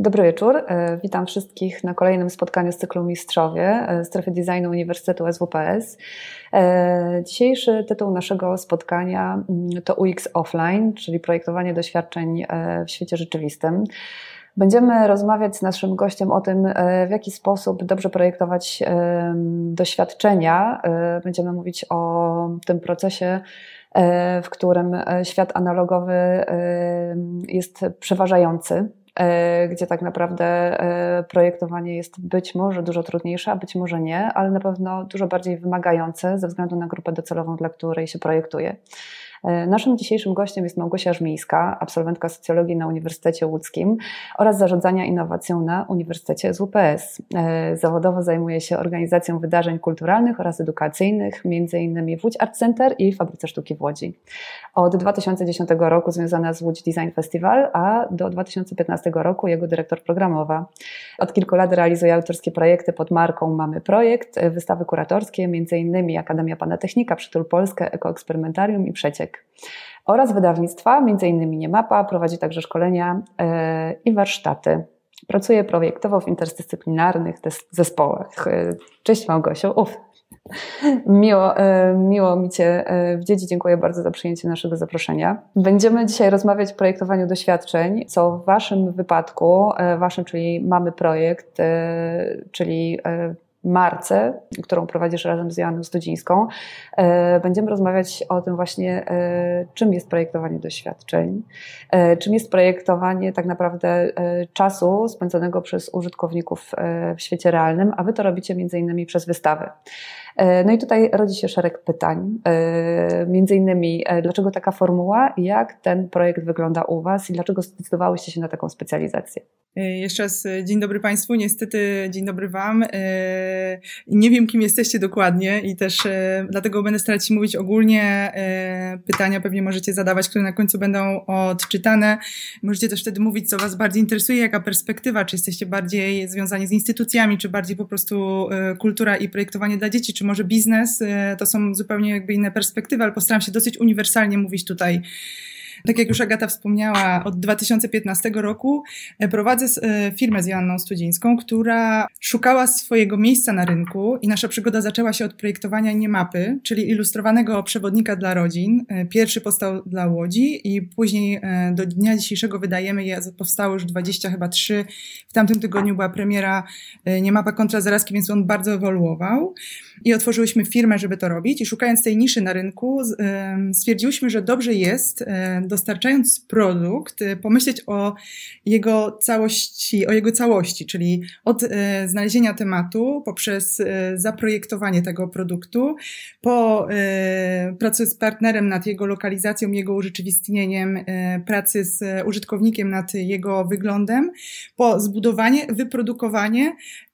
Dobry wieczór. E, witam wszystkich na kolejnym spotkaniu z cyklu Mistrzowie e, Strefy Designu Uniwersytetu SWPS. E, dzisiejszy tytuł naszego spotkania mm, to UX Offline, czyli projektowanie doświadczeń w świecie rzeczywistym. Będziemy rozmawiać z naszym gościem o tym, w jaki sposób dobrze projektować doświadczenia. Będziemy mówić o tym procesie, w którym świat analogowy jest przeważający gdzie tak naprawdę e, projektowanie jest być może dużo trudniejsze, a być może nie, ale na pewno dużo bardziej wymagające ze względu na grupę docelową, dla której się projektuje. E, naszym dzisiejszym gościem jest Małgosia Żmijska, absolwentka socjologii na Uniwersytecie Łódzkim oraz zarządzania innowacją na Uniwersytecie SWPS. E, zawodowo zajmuje się organizacją wydarzeń kulturalnych oraz edukacyjnych, m.in. Łódź Art Center i Fabryce Sztuki w Łodzi. Od 2010 roku związana z Łódź Design Festival, a do 2015 roku jego dyrektor programowa. Od kilku lat realizuje autorskie projekty pod marką Mamy Projekt, wystawy kuratorskie, m.in. Akademia Pana Technika, Przytul Polskę, Ekoeksperymentarium i Przeciek oraz wydawnictwa, m.in. Niemapa, prowadzi także szkolenia e, i warsztaty. Pracuje projektowo w interdyscyplinarnych zespołach. E, cześć Małgosiu. Uf. Miło, e, miło mi Cię widzieć. Dziękuję bardzo za przyjęcie naszego zaproszenia. Będziemy dzisiaj rozmawiać o projektowaniu doświadczeń, co w Waszym wypadku, Waszym, czyli mamy projekt, czyli marce, którą prowadzisz razem z Joanną Studzińską. E, będziemy rozmawiać o tym właśnie, e, czym jest projektowanie doświadczeń, e, czym jest projektowanie tak naprawdę czasu spędzonego przez użytkowników w świecie realnym, a wy to robicie między innymi przez wystawy. No i tutaj rodzi się szereg pytań, między innymi dlaczego taka formuła, jak ten projekt wygląda u Was i dlaczego zdecydowałyście się na taką specjalizację? Jeszcze raz dzień dobry Państwu, niestety dzień dobry Wam. Nie wiem, kim jesteście dokładnie i też e, dlatego będę starać się mówić ogólnie. E, pytania pewnie możecie zadawać, które na końcu będą odczytane. Możecie też wtedy mówić, co Was bardziej interesuje, jaka perspektywa, czy jesteście bardziej związani z instytucjami, czy bardziej po prostu e, kultura i projektowanie dla dzieci, czy może biznes. To są zupełnie jakby inne perspektywy, ale postaram się dosyć uniwersalnie mówić tutaj tak jak już Agata wspomniała, od 2015 roku e, prowadzę e, firmę z Joanną Studzińską, która szukała swojego miejsca na rynku i nasza przygoda zaczęła się od projektowania niemapy, czyli ilustrowanego przewodnika dla rodzin. E, pierwszy powstał dla Łodzi i później do dnia dzisiejszego wydajemy je, powstało już 20 chyba 3. W tamtym tygodniu była premiera niemapa kontra zarazki, więc on bardzo ewoluował i otworzyłyśmy firmę, żeby to robić. I szukając tej niszy na rynku stwierdziłyśmy, że dobrze jest dostarczając produkt, y, pomyśleć o jego całości, o jego całości, czyli od y, znalezienia tematu, poprzez zaprojektowanie tego produktu, po pracy z partnerem nad jego lokalizacją, jego urzeczywistnieniem, pracy z użytkownikiem nad jego wyglądem, po zbudowanie, wyprodukowanie, E,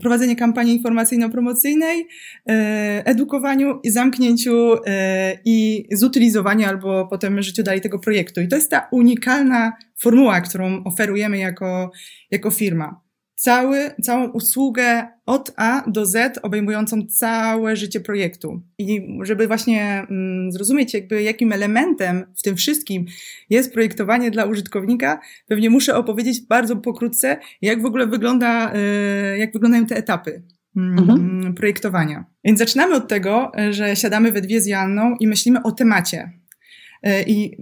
prowadzenie kampanii informacyjno-promocyjnej, e, edukowaniu i zamknięciu e, i zutylizowaniu albo potem życiu dalej tego projektu. I to jest ta unikalna formuła, którą oferujemy jako, jako firma cały, całą usługę od A do Z, obejmującą całe życie projektu. I żeby właśnie mm, zrozumieć, jakby jakim elementem w tym wszystkim jest projektowanie dla użytkownika, pewnie muszę opowiedzieć bardzo pokrótce, jak w ogóle wygląda, y, jak wyglądają te etapy. Mm, mhm. projektowania. Więc zaczynamy od tego, że siadamy we dwie z Janną i myślimy o temacie. E, I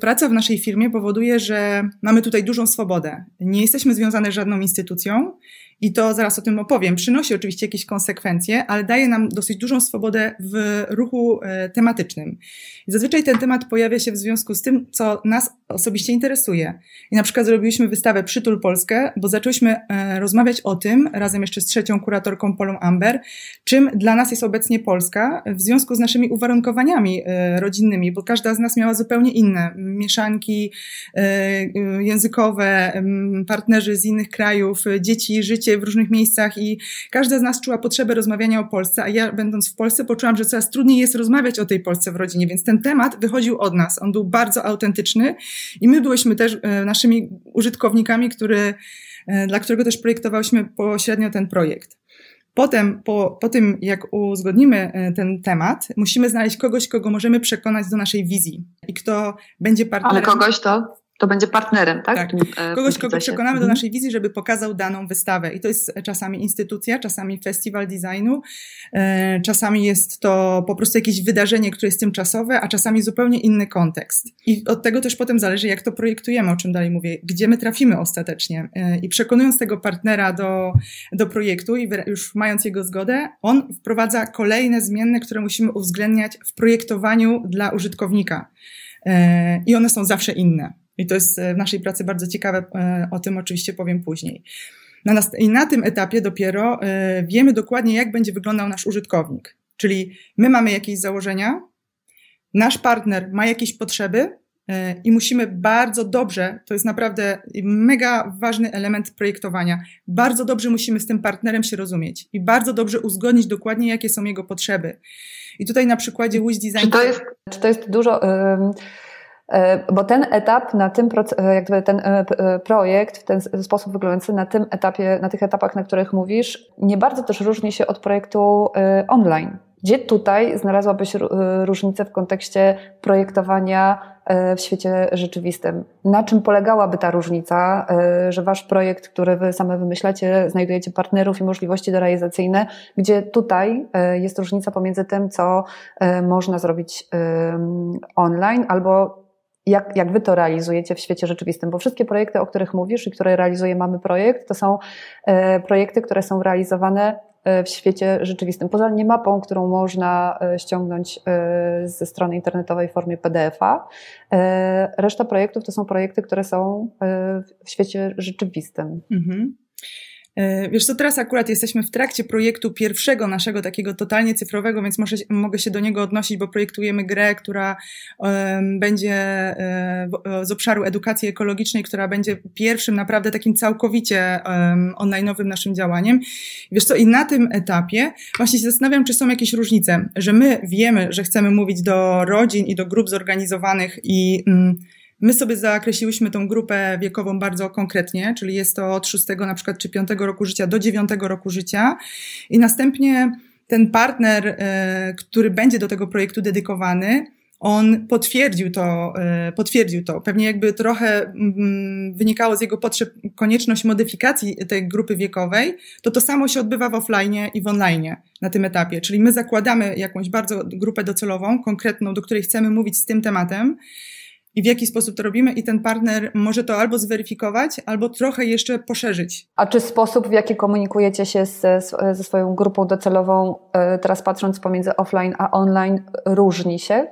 praca w naszej firmie powoduje, że mamy tutaj dużą swobodę. Nie jesteśmy związane z żadną instytucją i to zaraz o tym opowiem. Przynosi oczywiście jakieś konsekwencje, ale daje nam dosyć dużą swobodę w ruchu e, tematycznym. I zazwyczaj ten temat pojawia się w związku z tym, co nas osobiście interesuje. I na przykład zrobiliśmy wystawę Przytul Polskę, bo zaczęliśmy e, rozmawiać o tym, razem jeszcze z trzecią kuratorką Polą Amber, czym dla nas jest obecnie Polska w związku z naszymi uwarunkowaniami e, rodzinnymi, bo każda z nas miała zupełnie inne mieszanki językowe, partnerzy z innych krajów, dzieci, życie, w różnych miejscach i każda z nas czuła potrzebę rozmawiania o Polsce, a ja będąc w Polsce poczułam, że coraz trudniej jest rozmawiać o tej Polsce w rodzinie, więc ten temat wychodził od nas. On był bardzo autentyczny i my byliśmy też e, naszymi użytkownikami, który, e, dla którego też projektowałyśmy pośrednio ten projekt. Potem, po, po tym, jak uzgodnimy e, ten temat, musimy znaleźć kogoś, kogo możemy przekonać do naszej wizji i kto będzie partnerem. Ale kogoś to? To będzie partnerem, tak? Tak. E, Kogoś, kogo przekonamy do mhm. naszej wizji, żeby pokazał daną wystawę. I to jest czasami instytucja, czasami festiwal designu, e, czasami jest to po prostu jakieś wydarzenie, które jest tymczasowe, a czasami zupełnie inny kontekst. I od tego też potem zależy, jak to projektujemy, o czym dalej mówię, gdzie my trafimy ostatecznie. E, I przekonując tego partnera do, do projektu i już mając jego zgodę, on wprowadza kolejne zmienne, które musimy uwzględniać w projektowaniu dla użytkownika. I one są zawsze inne. I to jest e, w naszej pracy bardzo ciekawe, e, o tym oczywiście powiem później. I na tym etapie dopiero e, wiemy dokładnie, jak będzie wyglądał nasz użytkownik. Czyli my mamy jakieś założenia, nasz partner ma jakieś potrzeby i musimy bardzo dobrze, to jest naprawdę mega ważny element projektowania, bardzo dobrze musimy z tym partnerem się rozumieć i bardzo dobrze uzgodnić dokładnie, jakie są jego potrzeby. I tutaj na przykładzie Wish Design... Czy to jest, czy to jest dużo... E, bo ten etap, na tym, e, jakby ten e, projekt w ten sposób wyglądający na tym etapie, na tych etapach, na których mówisz, nie bardzo też różni się od projektu online. Gdzie tutaj znalazłabyś różnicę w kontekście projektowania w świecie rzeczywistym? Na czym polegałaby ta różnica, że wasz projekt, który wy same wymyślacie, znajdujecie partnerów i możliwości realizacyjne, gdzie tutaj jest różnica pomiędzy tym, co można zrobić online albo jak, jak wy to realizujecie w świecie rzeczywistym? Bo wszystkie projekty, o których mówisz i które realizuje Mamy Projekt, to są e, projekty, które są realizowane e, w świecie rzeczywistym. Poza nie mapą, którą można e, ściągnąć ze strony internetowej w formie PDF-a, reszta projektów to są projekty, które są w świecie rzeczywistym. Mhm. E, wiesz co, teraz akurat jesteśmy w trakcie projektu pierwszego naszego takiego totalnie cyfrowego, więc może, mogę się do niego odnosić, bo projektujemy grę, która um, będzie um, z obszaru edukacji ekologicznej, która będzie pierwszym naprawdę takim całkowicie um, online'owym naszym działaniem. Wiesz co, i na tym etapie właśnie się zastanawiam, czy są jakieś różnice, że my wiemy, że chcemy mówić do rodzin i do grup zorganizowanych i um, My sobie zakreśliłyśmy tą grupę wiekową bardzo konkretnie, czyli jest to od 6 na przykład czy 5 roku życia do 9 roku życia i następnie ten partner, e, który będzie do tego projektu dedykowany, on potwierdził to, e, potwierdził to. Pewnie jakby trochę mm, wynikało z jego potrzeb konieczność modyfikacji tej grupy wiekowej, to to samo się odbywa w offline i w online na tym etapie. Czyli my zakładamy jakąś bardzo grupę docelową, konkretną, do której chcemy mówić z tym tematem i w jaki sposób to robimy, i ten partner może to albo zweryfikować, albo trochę jeszcze poszerzyć. A czy sposób, w jaki komunikujecie się z, ze swoją grupą docelową, e, teraz patrząc pomiędzy offline a online, różni się?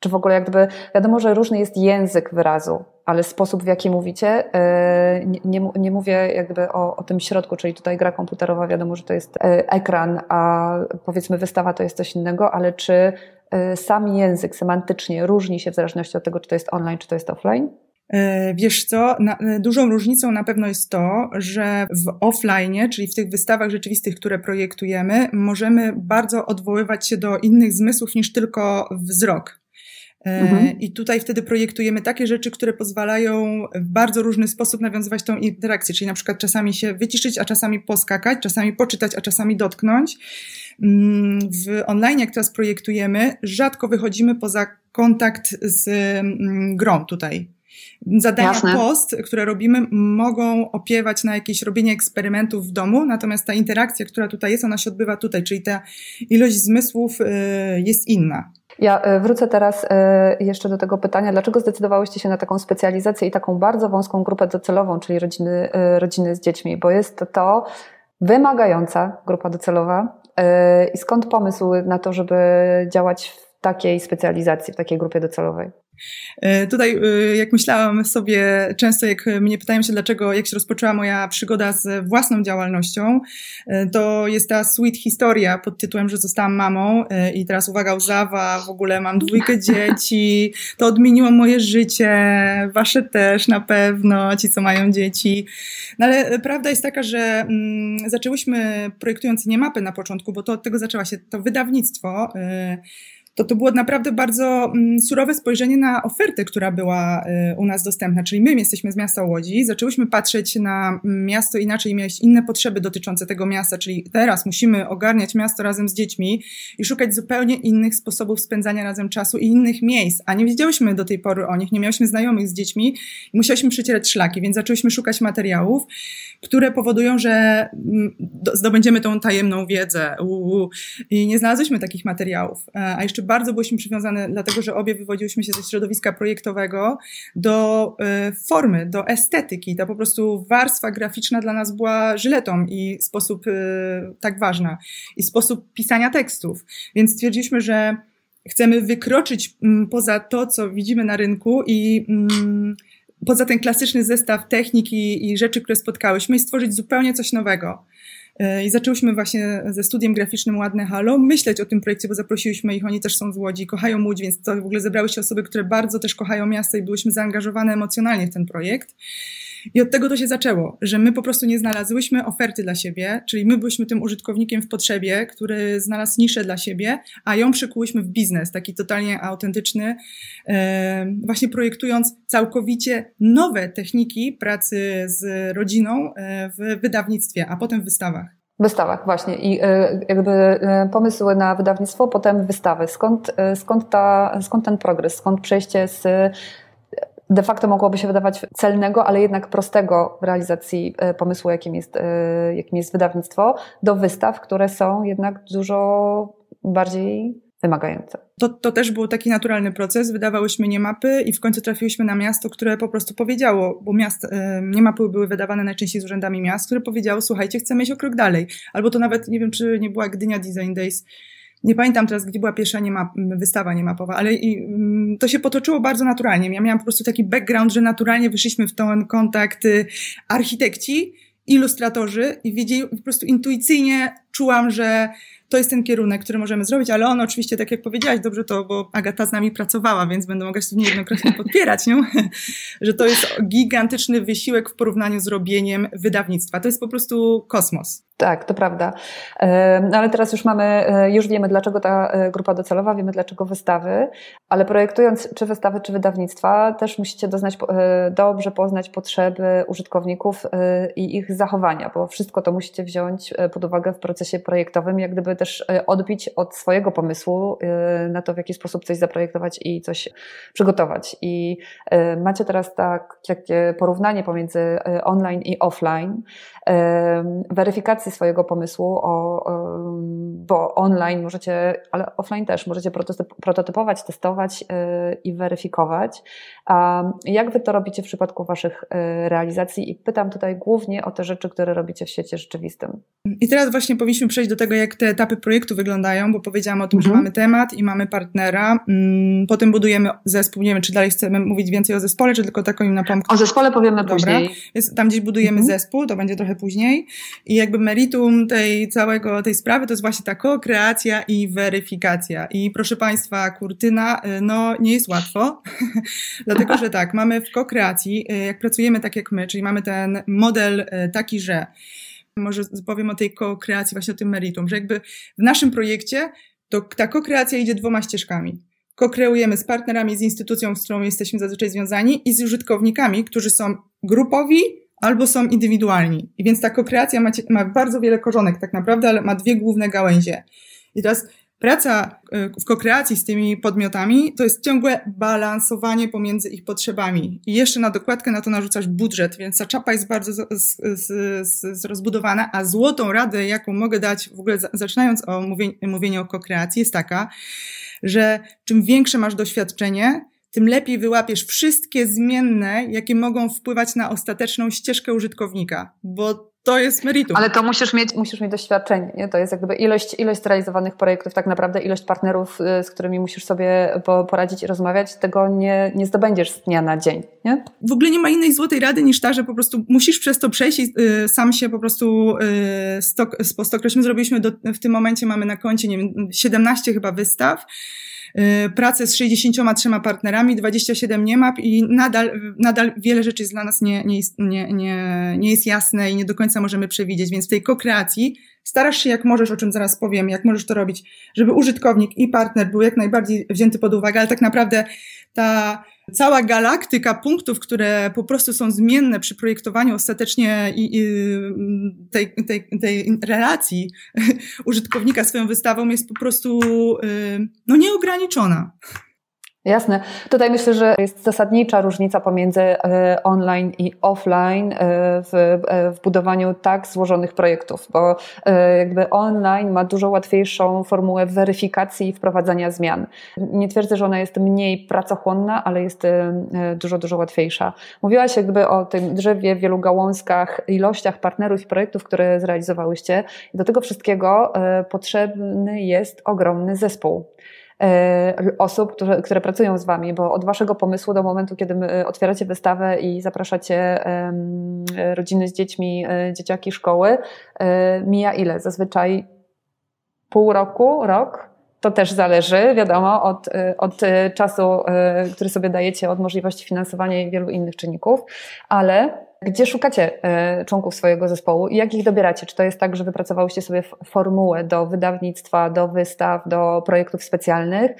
Czy w ogóle jakby, wiadomo, że różny jest język wyrazu, ale sposób, w jaki mówicie, e, nie, nie, mówię jakby o, o tym środku, czyli tutaj gra komputerowa, wiadomo, że to jest e, ekran, a powiedzmy wystawa to jest coś innego, ale czy sam język semantycznie różni się w zależności od tego, czy to jest online, czy to jest offline? Y, wiesz co, na, y, dużą różnicą na pewno jest to, że w offline, czyli w tych wystawach rzeczywistych, które projektujemy, możemy bardzo odwoływać się do innych zmysłów niż tylko wzrok. Mhm. I tutaj wtedy projektujemy takie rzeczy, które pozwalają w bardzo różny sposób nawiązywać tą interakcję, czyli na przykład czasami się wyciszyć, a czasami poskakać, czasami poczytać, a czasami dotknąć. Mm, w online, jak teraz projektujemy, rzadko wychodzimy poza kontakt z mm, grą tutaj. Zadania Jasne. post, które robimy, mogą opiewać na jakieś robienie eksperymentów w domu, natomiast ta interakcja, która tutaj jest, ona się odbywa tutaj, czyli ta ilość zmysłów y, jest inna. Ja y, wrócę teraz y, jeszcze do tego pytania, dlaczego zdecydowałyście się na taką specjalizację i taką bardzo wąską grupę docelową, czyli rodziny, rodziny z dziećmi, bo jest to wymagająca grupa docelowa, I skąd pomysł na to, żeby działać w takiej specjalizacji, w takiej grupie docelowej? E, tutaj, e, jak myślałam sobie, często jak mnie pytają się, dlaczego, jak się rozpoczęła moja przygoda z własną działalnością, to jest ta sweet historia pod tytułem, że zostałam mamą i teraz uwaga, łzawa, w ogóle mam dwójkę dzieci, to odmieniło moje życie, wasze też na pewno, ci co mają dzieci. No ale prawda jest taka, że mm, zaczęłyśmy projektując nie mapy na początku, bo to od tego zaczęła się to wydawnictwo, to to było naprawdę bardzo mm, surowe spojrzenie na ofertę, która była y, u nas dostępna. Czyli my jesteśmy z miasta Łodzi, zaczęłyśmy patrzeć na mm, miasto inaczej, mieć inne potrzeby dotyczące tego miasta, czyli teraz musimy ogarniać miasto razem z dziećmi i szukać zupełnie innych sposobów spędzania razem czasu i innych miejsc, a nie wiedziałyśmy do tej pory o nich, nie miałyśmy znajomych z dziećmi i musiałyśmy przecierać szlaki, więc zaczęłyśmy szukać materiałów, które powodują, że mm, zdobędziemy tą tajemną wiedzę. I nie znalazłyśmy takich materiałów. E, a jeszcze bardzo byliśmy przywiązane, dlatego że obie wywodziłyśmy się ze środowiska projektowego, do e, formy, do estetyki. Ta po prostu warstwa graficzna dla nas była żyletą i sposób e, tak ważna. I sposób pisania tekstów. Więc stwierdziliśmy, że chcemy wykroczyć mm, poza to, co widzimy na rynku i mm, poza ten klasyczny zestaw technik i, i rzeczy, które spotkałyśmy i stworzyć zupełnie coś nowego. E, I zaczęłyśmy właśnie ze studiem graficznym Ładne Halo myśleć o tym projekcie, bo zaprosiłyśmy ich, oni też są z Łodzi, kochają Łódź, więc to w ogóle zebrały się osoby, które bardzo też kochają miasto i byłyśmy zaangażowane emocjonalnie w ten projekt. I od tego to się zaczęło, że my po prostu nie znalazłyśmy oferty dla siebie, czyli my byliśmy tym użytkownikiem w potrzebie, który znalazł niszę dla siebie, a ją przykułyśmy w biznes, taki totalnie autentyczny, e, właśnie projektując całkowicie nowe techniki pracy z rodziną e, w wydawnictwie, a potem w wystawach. Wystawach, właśnie. I e, jakby pomysły na wydawnictwo, potem wystawy. Skąd, skąd, ta, skąd ten progres? Skąd przejście z de facto mogłoby się wydawać celnego, ale jednak prostego w realizacji e, pomysłu, jakim jest, e, jakim jest wydawnictwo, do wystaw, które są jednak dużo bardziej wymagające. To, to też był taki naturalny proces. Wydawałyśmy nie mapy i w końcu trafiłyśmy na miasto, które po prostu powiedziało, bo miast, e, nie mapy były wydawane najczęściej z urzędami miast, które powiedziało, słuchajcie, chcemy iść o krok dalej. Albo to nawet, nie wiem, czy nie była Gdynia Design Days, nie pamiętam teraz, gdzie była pierwsza niema, wystawa niemapowa, ale i, mm, to się potoczyło bardzo naturalnie. Ja miałam po prostu taki background, że naturalnie wyszliśmy w ten kontakt y, architekci, ilustratorzy i wiedzieli, po prostu intuicyjnie czułam, że to jest ten kierunek, który możemy zrobić, ale on oczywiście, tak jak powiedziałaś, dobrze to, bo Agata z nami pracowała, więc będę mogła się niejednokrotnie podpierać, nie? że to jest gigantyczny wysiłek w porównaniu z robieniem wydawnictwa. To jest po prostu kosmos. Tak, to prawda. No ale teraz już mamy, e, już wiemy dlaczego ta e, grupa docelowa, wiemy dlaczego wystawy, ale projektując czy wystawy, czy wydawnictwa, też musicie doznać, e, dobrze poznać potrzeby użytkowników i ich zachowania, bo wszystko to musicie wziąć pod uwagę w procesie projektowym, jak gdyby też odbić od swojego pomysłu na to, w jaki sposób coś zaprojektować i coś przygotować. I macie teraz tak, takie porównanie pomiędzy online i offline, swojego pomysłu, o, bo online możecie, ale offline też możecie prototypować, testować y, i weryfikować. Jak wy to robicie w przypadku waszych y, realizacji? I pytam tutaj głównie o te rzeczy, które robicie w świecie rzeczywistym. I teraz właśnie powinniśmy przejść do tego, jak te etapy projektu wyglądają, bo powiedziałam o tym, mhm. że mamy temat i mamy partnera. Mm, potem budujemy zespół. Nie wiem, czy dalej chcemy mówić więcej o zespole, czy tylko taką im napomknę. O zespole powiemy Dobra. później. Więc tam gdzieś budujemy mhm. zespół, to będzie trochę później. I jakby meritum tej całego, tej sprawy to jest właśnie ta ko-kreacja i weryfikacja. I proszę Państwa, kurtyna, y, no nie jest łatwo, dlatego że tak, mamy w ko-kreacji, y, jak pracujemy tak jak my, czyli mamy ten model y, taki, że może powiem o tej ko-kreacji, właśnie o tym meritum, że jakby w naszym projekcie to ta ko-kreacja idzie dwoma ścieżkami. Ko-kreujemy z partnerami, z instytucją, z którą jesteśmy zazwyczaj związani i z użytkownikami, którzy są grupowi albo są indywidualni. I więc ta kokreacja ma, ma bardzo wiele korzonek tak naprawdę, ale ma dwie główne gałęzie. I teraz praca y, w kokreacji z tymi podmiotami to jest ciągłe balansowanie pomiędzy ich potrzebami. I jeszcze na dokładkę na to narzucasz budżet, więc ta czapa jest bardzo z, z, z, rozbudowana, a złotą radę, jaką mogę dać w ogóle zaczynając o mówienie, mówienie o kokreacji jest taka, że czym większe masz doświadczenie, tym lepiej wyłapiesz wszystkie zmienne, jakie mogą wpływać na ostateczną ścieżkę użytkownika, bo to jest meritum. Ale to musisz mieć, musisz mieć doświadczenie, nie? To jest jak gdyby ilość, ilość realizowanych projektów, tak naprawdę ilość partnerów, y, z którymi musisz sobie poradzić i rozmawiać, tego nie, nie zdobędziesz z dnia na dzień, nie? W ogóle nie ma innej złotej rady niż ta, że po prostu musisz przez to przejść i y, sam się po prostu y, stok, po stokroć. My zrobiliśmy do, w tym momencie mamy na koncie, nie wiem, 17 chyba wystaw, pracę z 63 partnerami, 27 nie map i nadal, nadal wiele rzeczy jest dla nas nie, nie, nie, nie, nie jest jasne i nie do końca możemy przewidzieć, więc w tej kokreacji starasz się jak możesz, o czym zaraz powiem, jak możesz to robić, żeby użytkownik i partner był jak najbardziej wzięty pod uwagę, ale tak naprawdę ta cała galaktyka punktów, które po prostu są zmienne przy projektowaniu ostatecznie i, i tej, tej, tej relacji użytkownika swoją wystawą jest po prostu y, no, nieograniczona. Jasne. Tutaj myślę, że jest zasadnicza różnica pomiędzy e, online i offline e, w, e, w, budowaniu tak złożonych projektów, bo jakby online ma dużo łatwiejszą formułę weryfikacji i wprowadzania zmian. Nie twierdzę, że ona jest mniej pracochłonna, ale jest dużo, dużo łatwiejsza. Mówiłaś jakby o tym drzewie, wielu gałązkach, ilościach partnerów i projektów, które zrealizowałyście. Do tego wszystkiego potrzebny jest ogromny zespół. E, osób, które, które pracują z Wami, bo od Waszego pomysłu do momentu, kiedy otwieracie wystawę i zapraszacie rodziny z dziećmi, e, dzieciaki szkoły, e, mija ile? Zazwyczaj pół roku, rok? To też zależy, wiadomo, od, od czasu, który sobie dajecie, od możliwości finansowania i wielu innych czynników, ale gdzie szukacie e, członków swojego zespołu i jak ich dobieracie? Czy to jest tak, że wypracowałyście sobie formułę do wydawnictwa, do wystaw, do projektów specjalnych?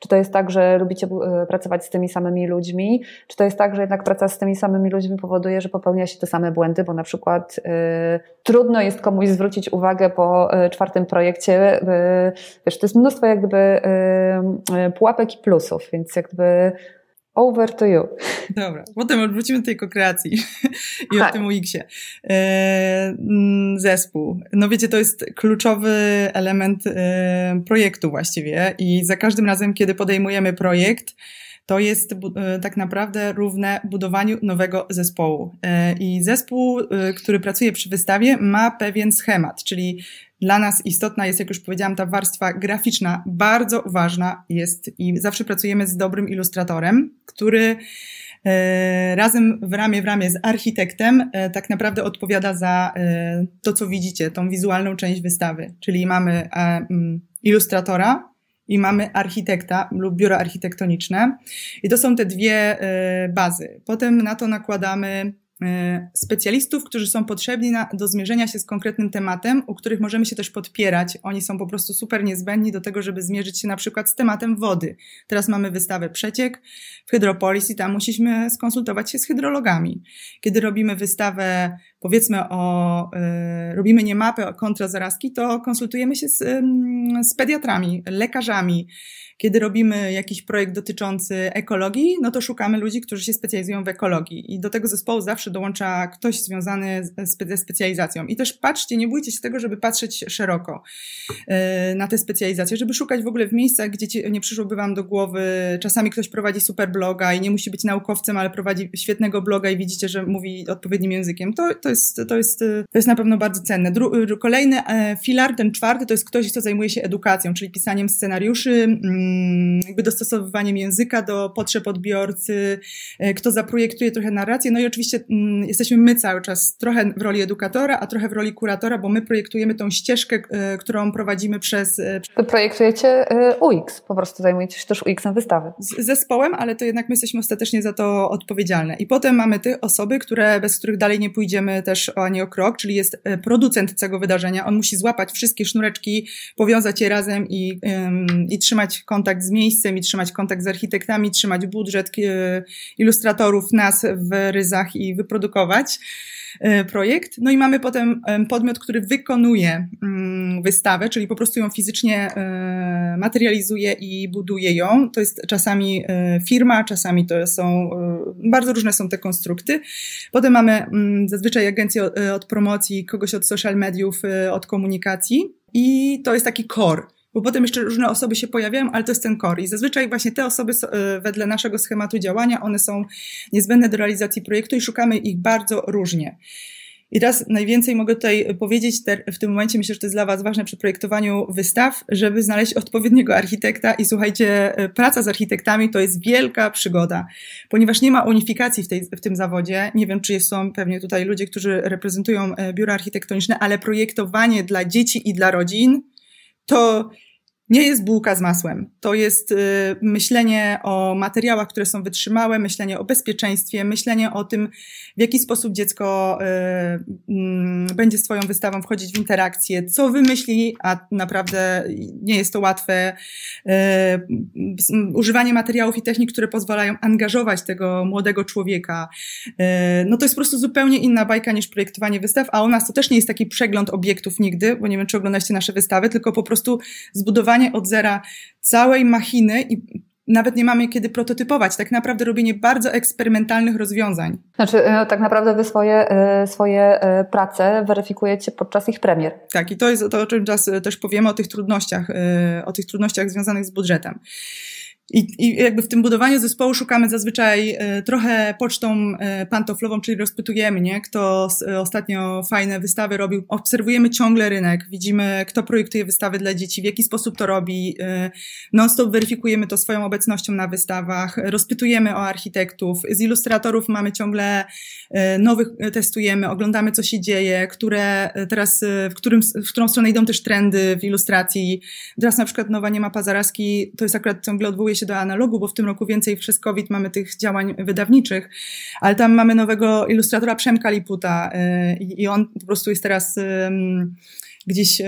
Czy to jest tak, że lubicie e, pracować z tymi samymi ludźmi? Czy to jest tak, że jednak praca z tymi samymi ludźmi powoduje, że popełnia się te same błędy, bo na przykład y, trudno jest komuś zwrócić uwagę po czwartym projekcie. Y, wiesz, to jest mnóstwo jakby y, pułapek i plusów, więc jakby Over to you. Dobra, potem wrócimy do tej kokreacji i tak. o tym UX-ie. E, mm, zespół. No wiecie, to jest kluczowy element e, projektu właściwie i za każdym razem, kiedy podejmujemy projekt, to jest e, tak naprawdę równe budowaniu nowego zespołu. I zespół, który pracuje przy wystawie, ma pewien schemat, czyli dla nas istotna jest, jak już powiedziałam, ta warstwa graficzna, bardzo ważna jest i zawsze pracujemy z dobrym ilustratorem, który e, razem w ramię w ramię z architektem e, tak naprawdę odpowiada za e, to, co widzicie, tą wizualną część wystawy. Czyli mamy mm, ilustratora i mamy architekta lub biuro architektoniczne. I to są te dwie bazy. Potem na to nakładamy specjalistów, którzy są potrzebni na, do zmierzenia się z konkretnym tematem, u których możemy się też podpierać. Oni są po prostu super niezbędni do tego, żeby zmierzyć się na przykład z tematem wody. Teraz mamy wystawę Przeciek w Hydropolis i tam musimy skonsultować się z hydrologami. Kiedy robimy wystawę, powiedzmy o, y, robimy nie mapę kontra zarazki, to konsultujemy się z, y, z pediatrami, lekarzami, kiedy robimy jakiś projekt dotyczący ekologii, no to szukamy ludzi, którzy się specjalizują w ekologii. I do tego zespołu zawsze dołącza ktoś związany ze specjalizacją. I też patrzcie, nie bójcie się tego, żeby patrzeć szeroko e, na te specjalizacje, żeby szukać w ogóle w miejscach, gdzie nie przyszłoby Wam do głowy. Czasami ktoś prowadzi super bloga i nie musi być naukowcem, ale prowadzi świetnego bloga i widzicie, że mówi odpowiednim językiem. To, to, jest, to, jest, to jest na pewno bardzo cenne. Dru kolejny e, filar, ten czwarty, to jest ktoś, kto zajmuje się edukacją, czyli pisaniem scenariuszy, Mm, jakby dostosowywaniem języka do potrzeb odbiorcy, e, kto zaprojektuje trochę narrację. No i oczywiście mm, jesteśmy my cały czas trochę w roli edukatora, a trochę w roli kuratora, bo my projektujemy tą ścieżkę, e, którą prowadzimy przez... E, Wy projektujecie UX, po prostu zajmujecie się też UX na wystawy. Z zespołem, ale to jednak my jesteśmy ostatecznie za to odpowiedzialne. I potem mamy te osoby, które, bez których dalej nie pójdziemy też ani o krok, czyli jest producent tego wydarzenia. On musi złapać wszystkie sznureczki, powiązać je razem i, i trzymać kontakt kontakt z miejscem i trzymać kontakt z architektami, trzymać budżet e, ilustratorów, nas w ryzach i wyprodukować e, projekt. No i mamy potem podmiot, który wykonuje mm, wystawę, czyli po prostu ją fizycznie e, materializuje i buduje ją. To jest czasami firma, czasami to są, bardzo różne są te konstrukty. Potem mamy mm, zazwyczaj agencję od promocji, kogoś od social mediów, od komunikacji i to jest taki core bo potem jeszcze różne osoby się pojawiają, ale to jest ten core. I zazwyczaj właśnie te osoby y, wedle naszego schematu działania, one są niezbędne do realizacji projektu i szukamy ich bardzo różnie. I teraz najwięcej mogę tutaj powiedzieć w tym momencie, myślę, że to jest dla Was ważne przy projektowaniu wystaw, żeby znaleźć odpowiedniego architekta i słuchajcie, y, praca z architektami to jest wielka przygoda, ponieważ nie ma unifikacji w, tej, w tym zawodzie. Nie wiem, czy są pewnie tutaj ludzie, którzy reprezentują y, biura architektoniczne, ale projektowanie dla dzieci i dla rodzin to nie jest bułka z masłem. To jest y, myślenie o materiałach, które są wytrzymałe, myślenie o bezpieczeństwie, myślenie o tym, w jaki sposób dziecko y, mm, będzie z Twoją wystawą wchodzić w interakcję, co wymyśli, a naprawdę nie jest to łatwe. Y, używanie materiałów i technik, które pozwalają angażować tego młodego człowieka. No to jest po prostu zupełnie inna bajka niż projektowanie wystaw, a u nas to też nie jest taki przegląd obiektów nigdy, bo nie wiem, czy oglądacie nasze wystawy, tylko po prostu zbudowanie od zera całej machiny i nawet nie mamy kiedy prototypować. Tak naprawdę robienie bardzo eksperymentalnych rozwiązań. Znaczy, no, tak naprawdę wy swoje, e, swoje e, prace weryfikujecie podczas ich premier. Tak, i to jest to, o czym czas też powiemy, o tych trudnościach, o tych trudnościach związanych z budżetem. I, I jakby w tym budowaniu zespołu szukamy zazwyczaj e, trochę pocztą e, pantoflową, czyli rozpytujemy, nie? Kto e, ostatnio fajne wystawy robił. Obserwujemy ciągle rynek, widzimy, kto projektuje wystawy dla dzieci, w jaki sposób to robi. Non-stop weryfikujemy to swoją obecnością na wystawach, rozpytujemy o architektów. Z ilustratorów mamy ciągle nowych, testujemy, oglądamy, co się dzieje, które teraz, w, którym, w którą stronę idą też trendy w ilustracji. Teraz na przykład nowa nie ma Pazaraski, to jest akurat ciągle odwołuje się do analogu, bo w tym roku więcej przez COVID mamy tych działań wydawniczych, ale tam mamy nowego ilustratora Przemka Liputa y, i on po prostu jest teraz gdzieś y,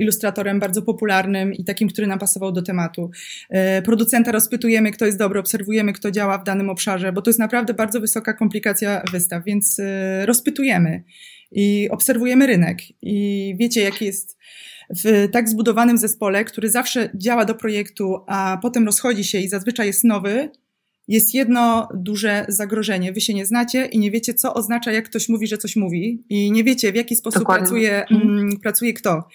ilustratorem bardzo popularnym i takim, który nam pasował do tematu. Y, producenta rozpytujemy, kto jest dobry, obserwujemy, kto działa w danym obszarze, bo to jest naprawdę bardzo wysoka komplikacja wystaw, więc rozpytujemy i obserwujemy rynek. I wiecie, jaki jest w tak zbudowanym zespole, który zawsze działa do projektu, a potem rozchodzi się i zazwyczaj jest nowy, jest jedno duże zagrożenie. Wy się nie znacie i nie wiecie, co oznacza, jak ktoś mówi, że coś mówi, i nie wiecie, w jaki sposób pracuje, mhm. mm, pracuje kto.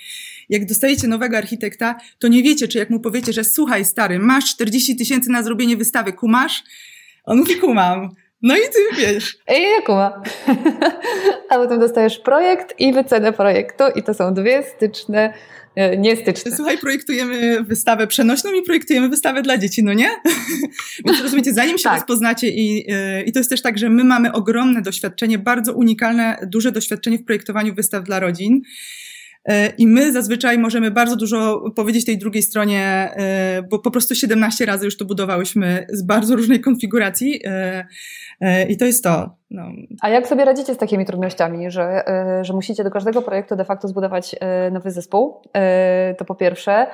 Jak dostajecie nowego architekta, to nie wiecie, czy jak mu powiecie, że słuchaj, stary, masz 40 tysięcy na zrobienie wystawy, kumasz? On mówi, kumam. No i ty wiesz. I ja kuma. A potem dostajesz projekt i wycenę projektu i to są dwie styczne e, niestyczne. Słuchaj, projektujemy wystawę przenośną i projektujemy wystawę dla dzieci, no nie? Więc rozumiecie, zanim się tak. rozpoznacie i, e, i to jest też tak, że my mamy ogromne doświadczenie, bardzo unikalne, duże doświadczenie w projektowaniu wystaw dla rodzin. E, I my zazwyczaj możemy bardzo dużo powiedzieć tej drugiej stronie, e, bo po prostu 17 razy już to budowałyśmy z bardzo różnej konfiguracji e, i to jest to. No. A jak sobie radzicie z takimi trudnościami, że, że musicie do każdego projektu de facto zbudować nowy zespół? To po pierwsze.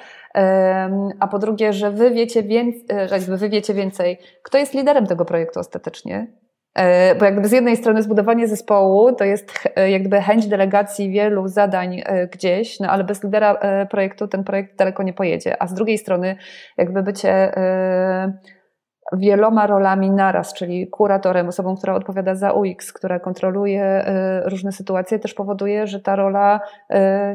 A po drugie, że wy wiecie, więcej, że wy wiecie więcej, kto jest liderem tego projektu ostatecznie, bo jakby z jednej strony zbudowanie zespołu to jest e, jakby chęć delegacji wielu zadań e, gdzieś, no ale bez lidera projektu ten projekt daleko nie pojedzie. A z drugiej strony jakby bycie wieloma rolami naraz, czyli kuratorem, osobą, która odpowiada za UX, która kontroluje różne sytuacje, też powoduje, że ta rola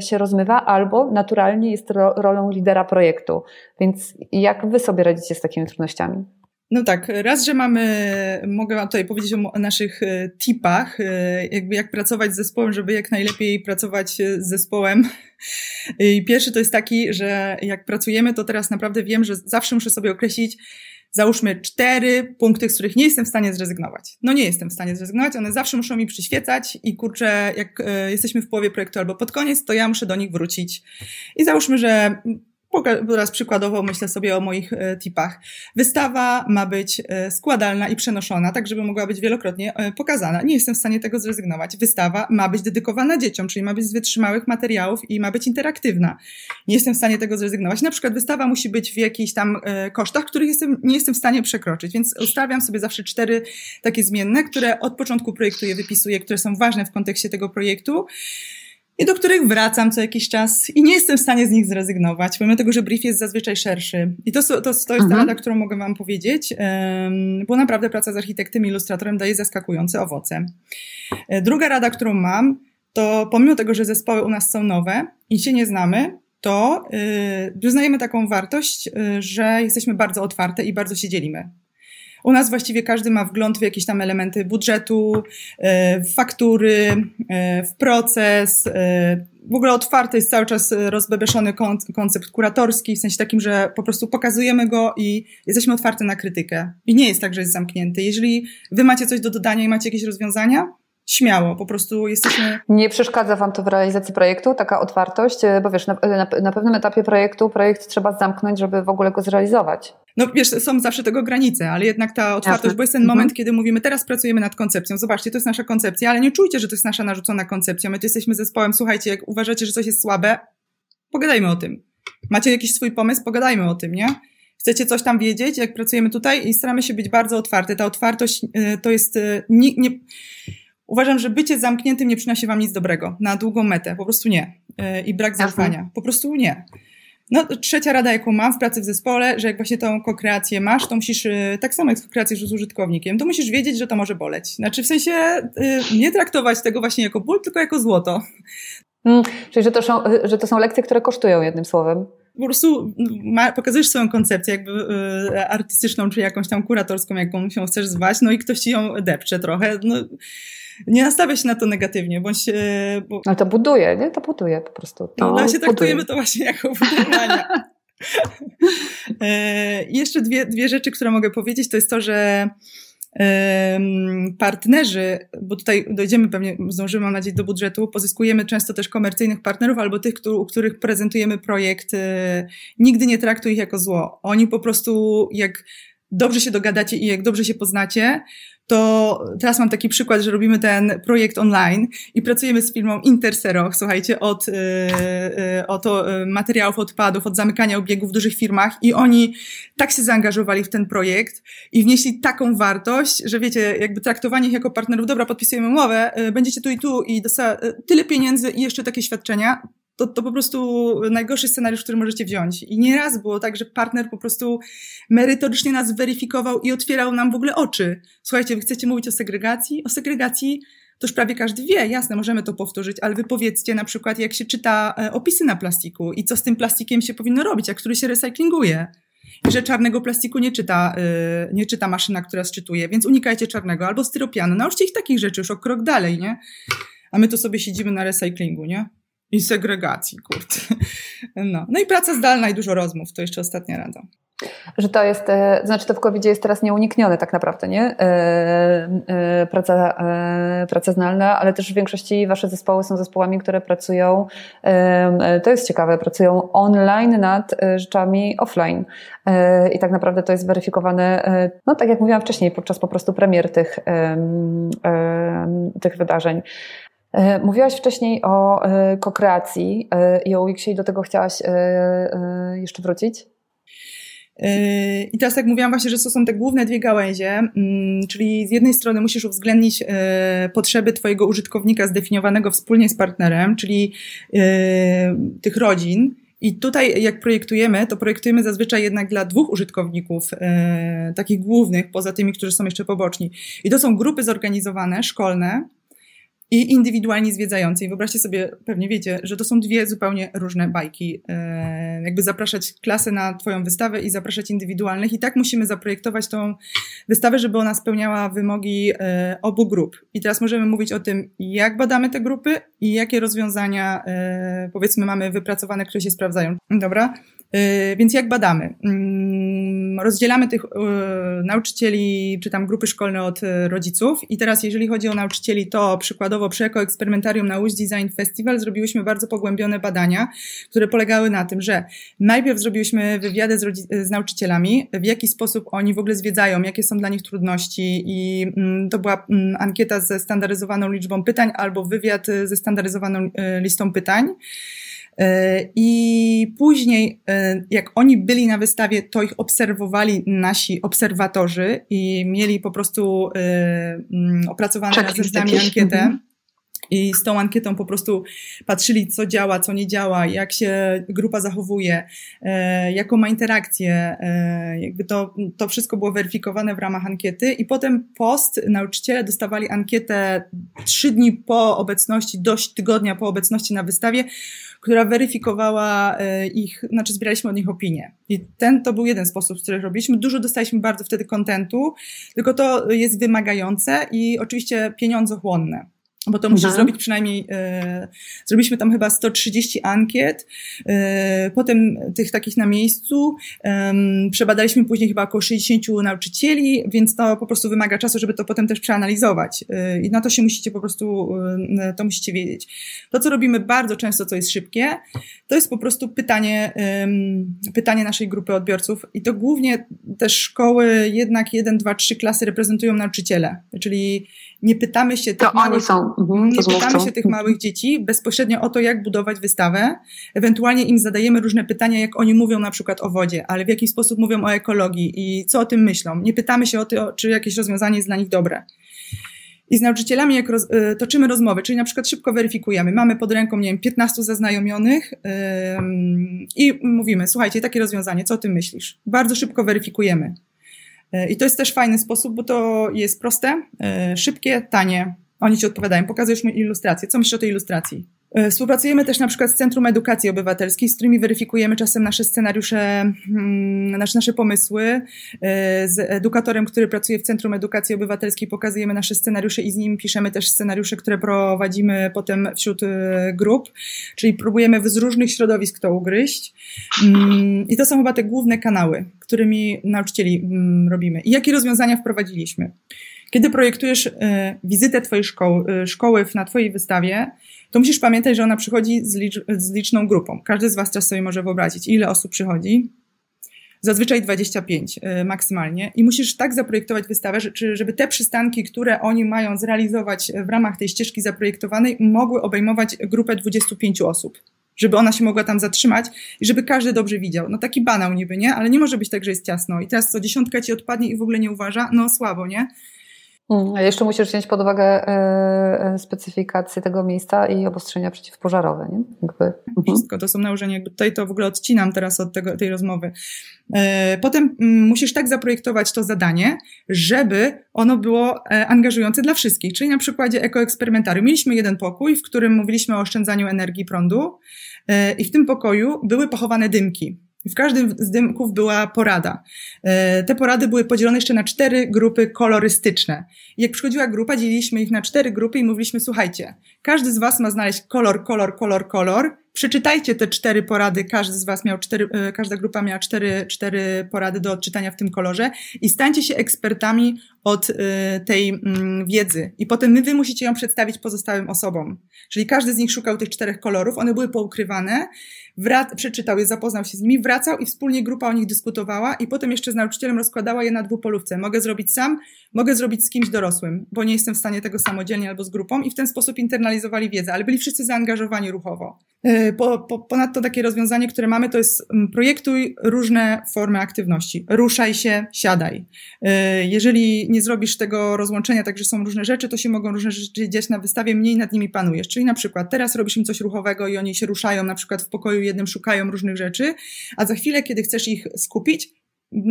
się rozmywa albo naturalnie jest rolą lidera projektu. Więc jak wy sobie radzicie z takimi trudnościami? No tak, raz, że mamy, mogę Wam tutaj powiedzieć o naszych e, tipach, e, jakby jak pracować z zespołem, żeby jak najlepiej pracować e, z zespołem. I pierwszy to jest taki, że jak pracujemy, to teraz naprawdę wiem, że zawsze muszę sobie określić, załóżmy cztery punkty, z których nie jestem w stanie zrezygnować. No nie jestem w stanie zrezygnować, one zawsze muszą mi przyświecać i kurczę, jak jesteśmy w połowie projektu albo pod koniec, to ja muszę do nich wrócić. I załóżmy, że Teraz przykładowo myślę sobie o moich e, tipach. Wystawa ma być e, składalna i przenoszona, tak żeby mogła być wielokrotnie e, pokazana. Nie jestem w stanie tego zrezygnować. Wystawa ma być dedykowana dzieciom, czyli ma być z wytrzymałych materiałów i ma być interaktywna. Nie jestem w stanie tego zrezygnować. Na przykład wystawa musi być w jakichś tam kosztach, których jestem, nie jestem w stanie przekroczyć, więc ustawiam sobie zawsze cztery takie zmienne, które od początku projektuję, wypisuję, które są ważne w kontekście tego projektu i do których wracam co jakiś czas i nie jestem w stanie z nich zrezygnować, pomimo tego, że brief jest zazwyczaj szerszy. I to, to, to jest mhm. ta rada, którą mogę Wam powiedzieć, bo naprawdę praca z architektem i ilustratorem daje zaskakujące owoce. E, druga rada, którą mam, to pomimo tego, że zespoły u nas są nowe i się nie znamy, to yy, przyznajemy taką wartość, yy, że jesteśmy bardzo otwarte i bardzo się dzielimy. U nas właściwie każdy ma wgląd w jakieś tam elementy budżetu, e, w faktury, e, w proces. E, w ogóle otwarty jest cały czas rozbebeszony koncept kuratorski, w sensie takim, że po prostu pokazujemy go i jesteśmy otwarty na krytykę. I nie jest tak, że jest zamknięty. Jeżeli wy macie coś do dodania i macie jakieś rozwiązania, śmiało, po prostu jesteśmy... Nie przeszkadza Wam to w realizacji projektu, taka otwartość, bo wiesz, na, na, na pewnym etapie projektu projekt trzeba zamknąć, żeby w ogóle go zrealizować. No wiesz, są zawsze tego granice, ale jednak ta otwartość, Jasne. bo jest ten mhm. moment, kiedy mówimy, teraz pracujemy nad koncepcją, zobaczcie, to jest nasza koncepcja, ale nie czujcie, że to jest nasza narzucona koncepcja, my tu jesteśmy zespołem, słuchajcie, jak uważacie, że coś jest słabe, pogadajmy o tym. Macie jakiś swój pomysł, pogadajmy o tym, nie? Chcecie coś tam wiedzieć, jak pracujemy tutaj i staramy się być bardzo otwarte. Ta otwartość y, to jest, y, nie, nie, uważam, że bycie zamkniętym nie przynosi wam nic dobrego na długą metę, po prostu nie. Y, I brak zaufania, po prostu nie. No, trzecia rada, jaką mam w pracy w zespole, że jak właśnie tą kokreację masz, to musisz, tak samo jak z kokreacją z użytkownikiem, to musisz wiedzieć, że to może boleć. Znaczy, w sensie nie traktować tego właśnie jako ból, tylko jako złoto. Hmm, czyli, że to, są, że to są lekcje, które kosztują jednym słowem po prostu ma, pokazujesz swoją koncepcję jakby y, artystyczną, czy jakąś tam kuratorską, jaką się chcesz zwać, no i ktoś ci ją depcze trochę, no nie nastawia się na to negatywnie, bądź... Y, bo... Ale to buduje, nie? To buduje po prostu. To no, właśnie traktujemy to właśnie jako budowanie. I jeszcze dwie, dwie rzeczy, które mogę powiedzieć, to jest to, że partnerzy, bo tutaj dojdziemy pewnie, zdążymy mam nadzieję do budżetu, pozyskujemy często też komercyjnych partnerów albo tych, u których prezentujemy projekt, e, nigdy nie traktuj ich jako zło. Oni po prostu jak dobrze się dogadacie i jak dobrze się poznacie, to teraz mam taki przykład, że robimy ten projekt online i pracujemy z firmą Interseroch, słuchajcie, od, yy, yy, od yy, materiałów odpadów, od zamykania obiegów w dużych firmach i oni tak się zaangażowali w ten projekt i wnieśli taką wartość, że wiecie, jakby traktowanie ich jako partnerów, dobra, podpisujemy umowę, będziecie tu i tu i dosta- yy, tyle pieniędzy i jeszcze takie świadczenia, to, to po prostu najgorszy scenariusz, który możecie wziąć. I nieraz było tak, że partner po prostu merytorycznie nas weryfikował i otwierał nam w ogóle oczy. Słuchajcie, wy chcecie mówić o segregacji? O segregacji to już prawie każdy wie, jasne, możemy to powtórzyć, ale wy powiedzcie na przykład, jak się czyta e, opisy na plastiku i co z tym plastikiem się powinno robić, jak który się recyklinguje. I że czarnego plastiku nie czyta, yy, nie czyta maszyna, która sczytuje, więc unikajcie czarnego albo styropianu. Nauczcie ich takich rzeczy już o krok dalej, nie? A my tu sobie siedzimy na recyklingu, nie? I segregacji, kurde. No. no i praca zdalna i dużo rozmów, to jeszcze ostatnia rada. Że to jest, e, znaczy to w covid jest teraz nieuniknione tak naprawdę, nie? E, e, praca, praca zdalna, ale też w większości wasze zespoły są zespołami, które pracują, to jest ciekawe, pracują online nad rzeczami offline. I tak naprawdę to jest weryfikowane, no tak jak mówiłam wcześniej, podczas po prostu premier tych, tych wydarzeń. E, mówiłaś wcześniej o e, kokreacji e, i o UX-ie i do tego chciałaś jeszcze wrócić? I teraz jak mówiłam właśnie, że to są te główne dwie gałęzie, mm, czyli z jednej strony musisz uwzględnić potrzeby twojego użytkownika zdefiniowanego wspólnie z partnerem, czyli tych rodzin, i tutaj, jak projektujemy, to projektujemy zazwyczaj jednak dla dwóch użytkowników, takich głównych, poza tymi, którzy są jeszcze poboczni. I to są grupy zorganizowane, szkolne, i indywidualni zwiedzający. I wyobraźcie sobie, pewnie wiecie, że to są dwie zupełnie różne bajki. E, jakby zapraszać klasę na Twoją wystawę i zapraszać indywidualnych. I tak musimy zaprojektować tą wystawę, żeby ona spełniała wymogi e, obu grup. I teraz możemy mówić o tym, jak badamy te grupy i jakie rozwiązania, e, powiedzmy, mamy wypracowane, które się sprawdzają. Dobra? Y, więc jak badamy? Mm, rozdzielamy tych y, nauczycieli, czy tam grupy szkolne od y, rodziców. I teraz, jeżeli chodzi o nauczycieli, to przykładowo przy Ekoeksperymentarium na Łódź Design Festival zrobiłyśmy bardzo pogłębione badania, które polegały na tym, że najpierw zrobiłyśmy wywiady z, z nauczycielami, w jaki sposób oni w ogóle zwiedzają, jakie są dla nich trudności i mm, to była mm, ankieta ze standaryzowaną liczbą pytań albo wywiad ze standaryzowaną listą pytań. E, I później, e, jak oni byli na wystawie, to ich obserwowali nasi obserwatorzy i mieli po prostu e, opracowane razem z nami ankietę. I z tą ankietą po prostu patrzyli, co działa, co nie działa, jak się grupa zachowuje, e, jaką ma interakcję. E, jakby to, to wszystko było weryfikowane w ramach ankiety. I potem post nauczyciele dostawali ankietę trzy dni po obecności, dość tygodnia po obecności na wystawie, która weryfikowała e, ich, znaczy zbieraliśmy od nich opinie. I ten to był jeden sposób, który robiliśmy. Dużo dostaliśmy bardzo wtedy kontentu, tylko to jest wymagające i oczywiście pieniądzochłonne. Bo to musisz mhm. zrobić przynajmniej, e, zrobiliśmy tam chyba 130 ankiet, e, potem tych takich na miejscu, e, przebadaliśmy później chyba około 60 nauczycieli, więc to po prostu wymaga czasu, żeby to potem też przeanalizować e, i na to się musicie po prostu, e, to musicie wiedzieć. To, co robimy bardzo często, co jest szybkie, to jest po prostu pytanie, pytanie naszej grupy odbiorców i to głównie te szkoły, jednak jeden, dwa, trzy klasy reprezentują nauczyciele, czyli nie pytamy się tych, małych, mhm, nie pytamy się tych małych dzieci bezpośrednio o to, jak budować wystawę. Ewentualnie im zadajemy różne pytania, jak oni mówią na przykład o wodzie, ale w jaki sposób mówią o ekologii i co o tym myślą. Nie pytamy się o to, czy jakieś rozwiązanie jest dla nich dobre. I z nauczycielami, jak roz, y, toczymy rozmowy, czyli na przykład szybko weryfikujemy. Mamy pod ręką, nie wiem, 15 zaznajomionych yy, i mówimy, słuchajcie, takie rozwiązanie, co o tym myślisz? Bardzo szybko weryfikujemy. E, I to jest też fajny sposób, bo to jest proste, e, szybkie, tanie. Oni ci odpowiadają. Pokazujesz mi ilustrację. Co myślisz o tej ilustracji? E, współpracujemy też na przykład z Centrum Edukacji Obywatelskiej, z którymi weryfikujemy czasem nasze scenariusze, mm, nasze, nasze pomysły. Z edukatorem, który pracuje w Centrum Edukacji Obywatelskiej, pokazujemy nasze scenariusze i z nim piszemy też scenariusze, które prowadzimy potem wśród grup. Czyli próbujemy z różnych środowisk to ugryźć. Mm, I to są chyba te główne kanały, którymi nauczycieli mm, robimy. I jakie rozwiązania wprowadziliśmy? Kiedy projektujesz wizytę Twojej szkoły, szkoły na Twojej wystawie, to musisz pamiętać, że ona przychodzi z, licz, z liczną grupą. Każdy z Was teraz sobie może wyobrazić, ile osób przychodzi. Zazwyczaj 25 y, maksymalnie. I musisz tak zaprojektować wystawę, żeby te przystanki, które oni mają zrealizować w ramach tej ścieżki zaprojektowanej, mogły obejmować grupę 25 osób żeby ona się mogła tam zatrzymać i żeby każdy dobrze widział. No taki banał niby, nie? Ale nie może być tak, że jest ciasno i teraz co, dziesiątka ci odpadnie i w ogóle nie uważa? No słabo, nie? Mm, a jeszcze musisz wziąć pod uwagę e, e, specyfikację tego miejsca i obostrzenia przeciwpożarowe, nie? Jakby. Mhm. Wszystko, to są nałożenia, jakby tutaj to w ogóle odcinam teraz od tego, tej rozmowy. E, potem mm, musisz tak zaprojektować to zadanie, żeby ono było angażujące dla wszystkich, czyli na przykładzie ekoeksperymentarium. Mieliśmy jeden pokój, w którym mówiliśmy o oszczędzaniu energii prądu i w tym pokoju były pochowane dymki. W każdym z dymków była porada. E, te porady były podzielone jeszcze na cztery grupy kolorystyczne. I jak przychodziła grupa, dzieliliśmy ich na cztery grupy i mówiliśmy, słuchajcie, każdy z was ma znaleźć kolor, kolor, kolor, kolor. Przeczytajcie te cztery porady, każdy z was miał cztery, e, każda grupa miała cztery, cztery porady do odczytania w tym kolorze i stańcie się ekspertami od e, tej mm, wiedzy. I potem my wy musicie ją przedstawić pozostałym osobom. Czyli każdy z nich szukał tych czterech kolorów, one były poukrywane wrac- przeczytał je, zapoznał się z nimi, wracał i wspólnie grupa o nich dyskutowała i potem jeszcze z nauczycielem rozkładała je na dwupolówce. Mogę zrobić sam, mogę zrobić z kimś dorosłym, bo nie jestem w stanie tego samodzielnie albo z grupą i w ten sposób internalizowali wiedzę, ale byli wszyscy zaangażowani ruchowo. E, po, po, ponadto takie rozwiązanie, które mamy, to jest mm, projektuj różne formy aktywności. Ruszaj się, siadaj. E, jeżeli nie zrobisz tego rozłączenia, tak że są różne rzeczy, to się mogą różne rzeczy dziać na wystawie, mniej nad nimi panujesz. Czyli na przykład teraz robisz im coś ruchowego i oni się ruszają, na przykład w pokoju jednym szukają różnych rzeczy, a za chwilę, kiedy chcesz ich skupić,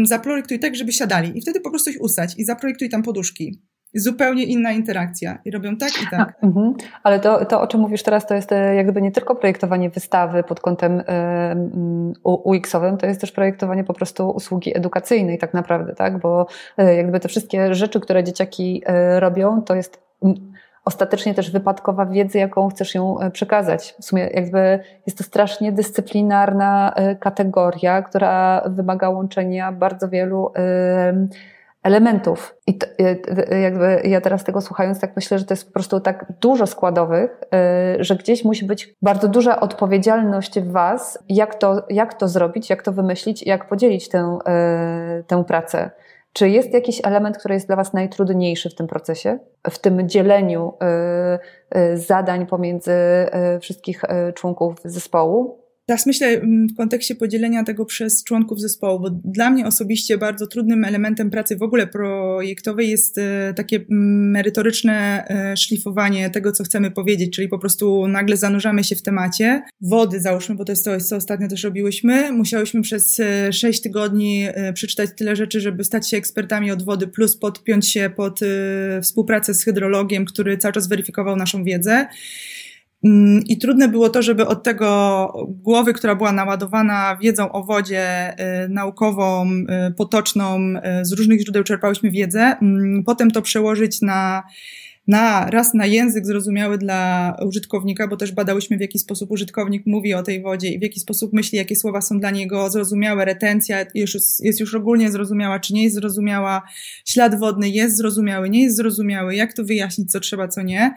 zaprojektuj tak, żeby siadali i wtedy po prostu ich usać i zaprojektuj tam poduszki. Zupełnie inna interakcja i robią tak i tak. A, mhm. Ale to, to, o czym mówisz teraz, to jest e, jak gdyby nie tylko projektowanie wystawy pod kątem UX-owym, to jest też projektowanie po prostu usługi edukacyjnej tak naprawdę, tak? Bo e, jak gdyby te wszystkie rzeczy, które dzieciaki e, robią, to jest ostatecznie też wypadkowa wiedzy, jaką chcesz ją e, przekazać. W sumie jakby jest to strasznie dyscyplinarna e, kategoria, która wymaga łączenia bardzo wielu e, elementów. I to, jakby ja teraz tego słuchając, tak myślę, że to jest po prostu tak dużo składowych, że gdzieś musi być bardzo duża odpowiedzialność w Was, jak to, jak to zrobić, jak to wymyślić, jak podzielić tę, tę pracę. Czy jest jakiś element, który jest dla Was najtrudniejszy w tym procesie, w tym dzieleniu y, y, zadań pomiędzy y, wszystkich członków zespołu? Teraz myślę mm, w kontekście podzielenia tego przez członków zespołu, bo dla mnie osobiście bardzo trudnym elementem pracy w ogóle projektowej jest e, takie mm, merytoryczne e, szlifowanie tego, co chcemy powiedzieć, czyli po prostu nagle zanurzamy się w temacie. Wody załóżmy, bo to jest coś, co ostatnio też robiłyśmy. Musiałyśmy przez e, sześć tygodni przeczytać tyle rzeczy, żeby stać się ekspertami od wody, plus podpiąć się pod współpracę z hydrologiem, który cały czas weryfikował naszą wiedzę. Mm, I trudne było to, żeby od tego głowy, która była naładowana wiedzą o wodzie y, naukową, y, potoczną, y, z różnych źródeł czerpałyśmy wiedzę, mm, potem to przełożyć na na raz na język zrozumiały dla użytkownika, bo też badałyśmy w jaki sposób użytkownik mówi o tej wodzie i w jaki sposób myśli, jakie słowa są dla niego zrozumiałe, retencja jest, jest już ogólnie zrozumiała, czy nie jest zrozumiała, ślad wodny jest zrozumiały, nie jest zrozumiały, jak to wyjaśnić, co trzeba, co nie,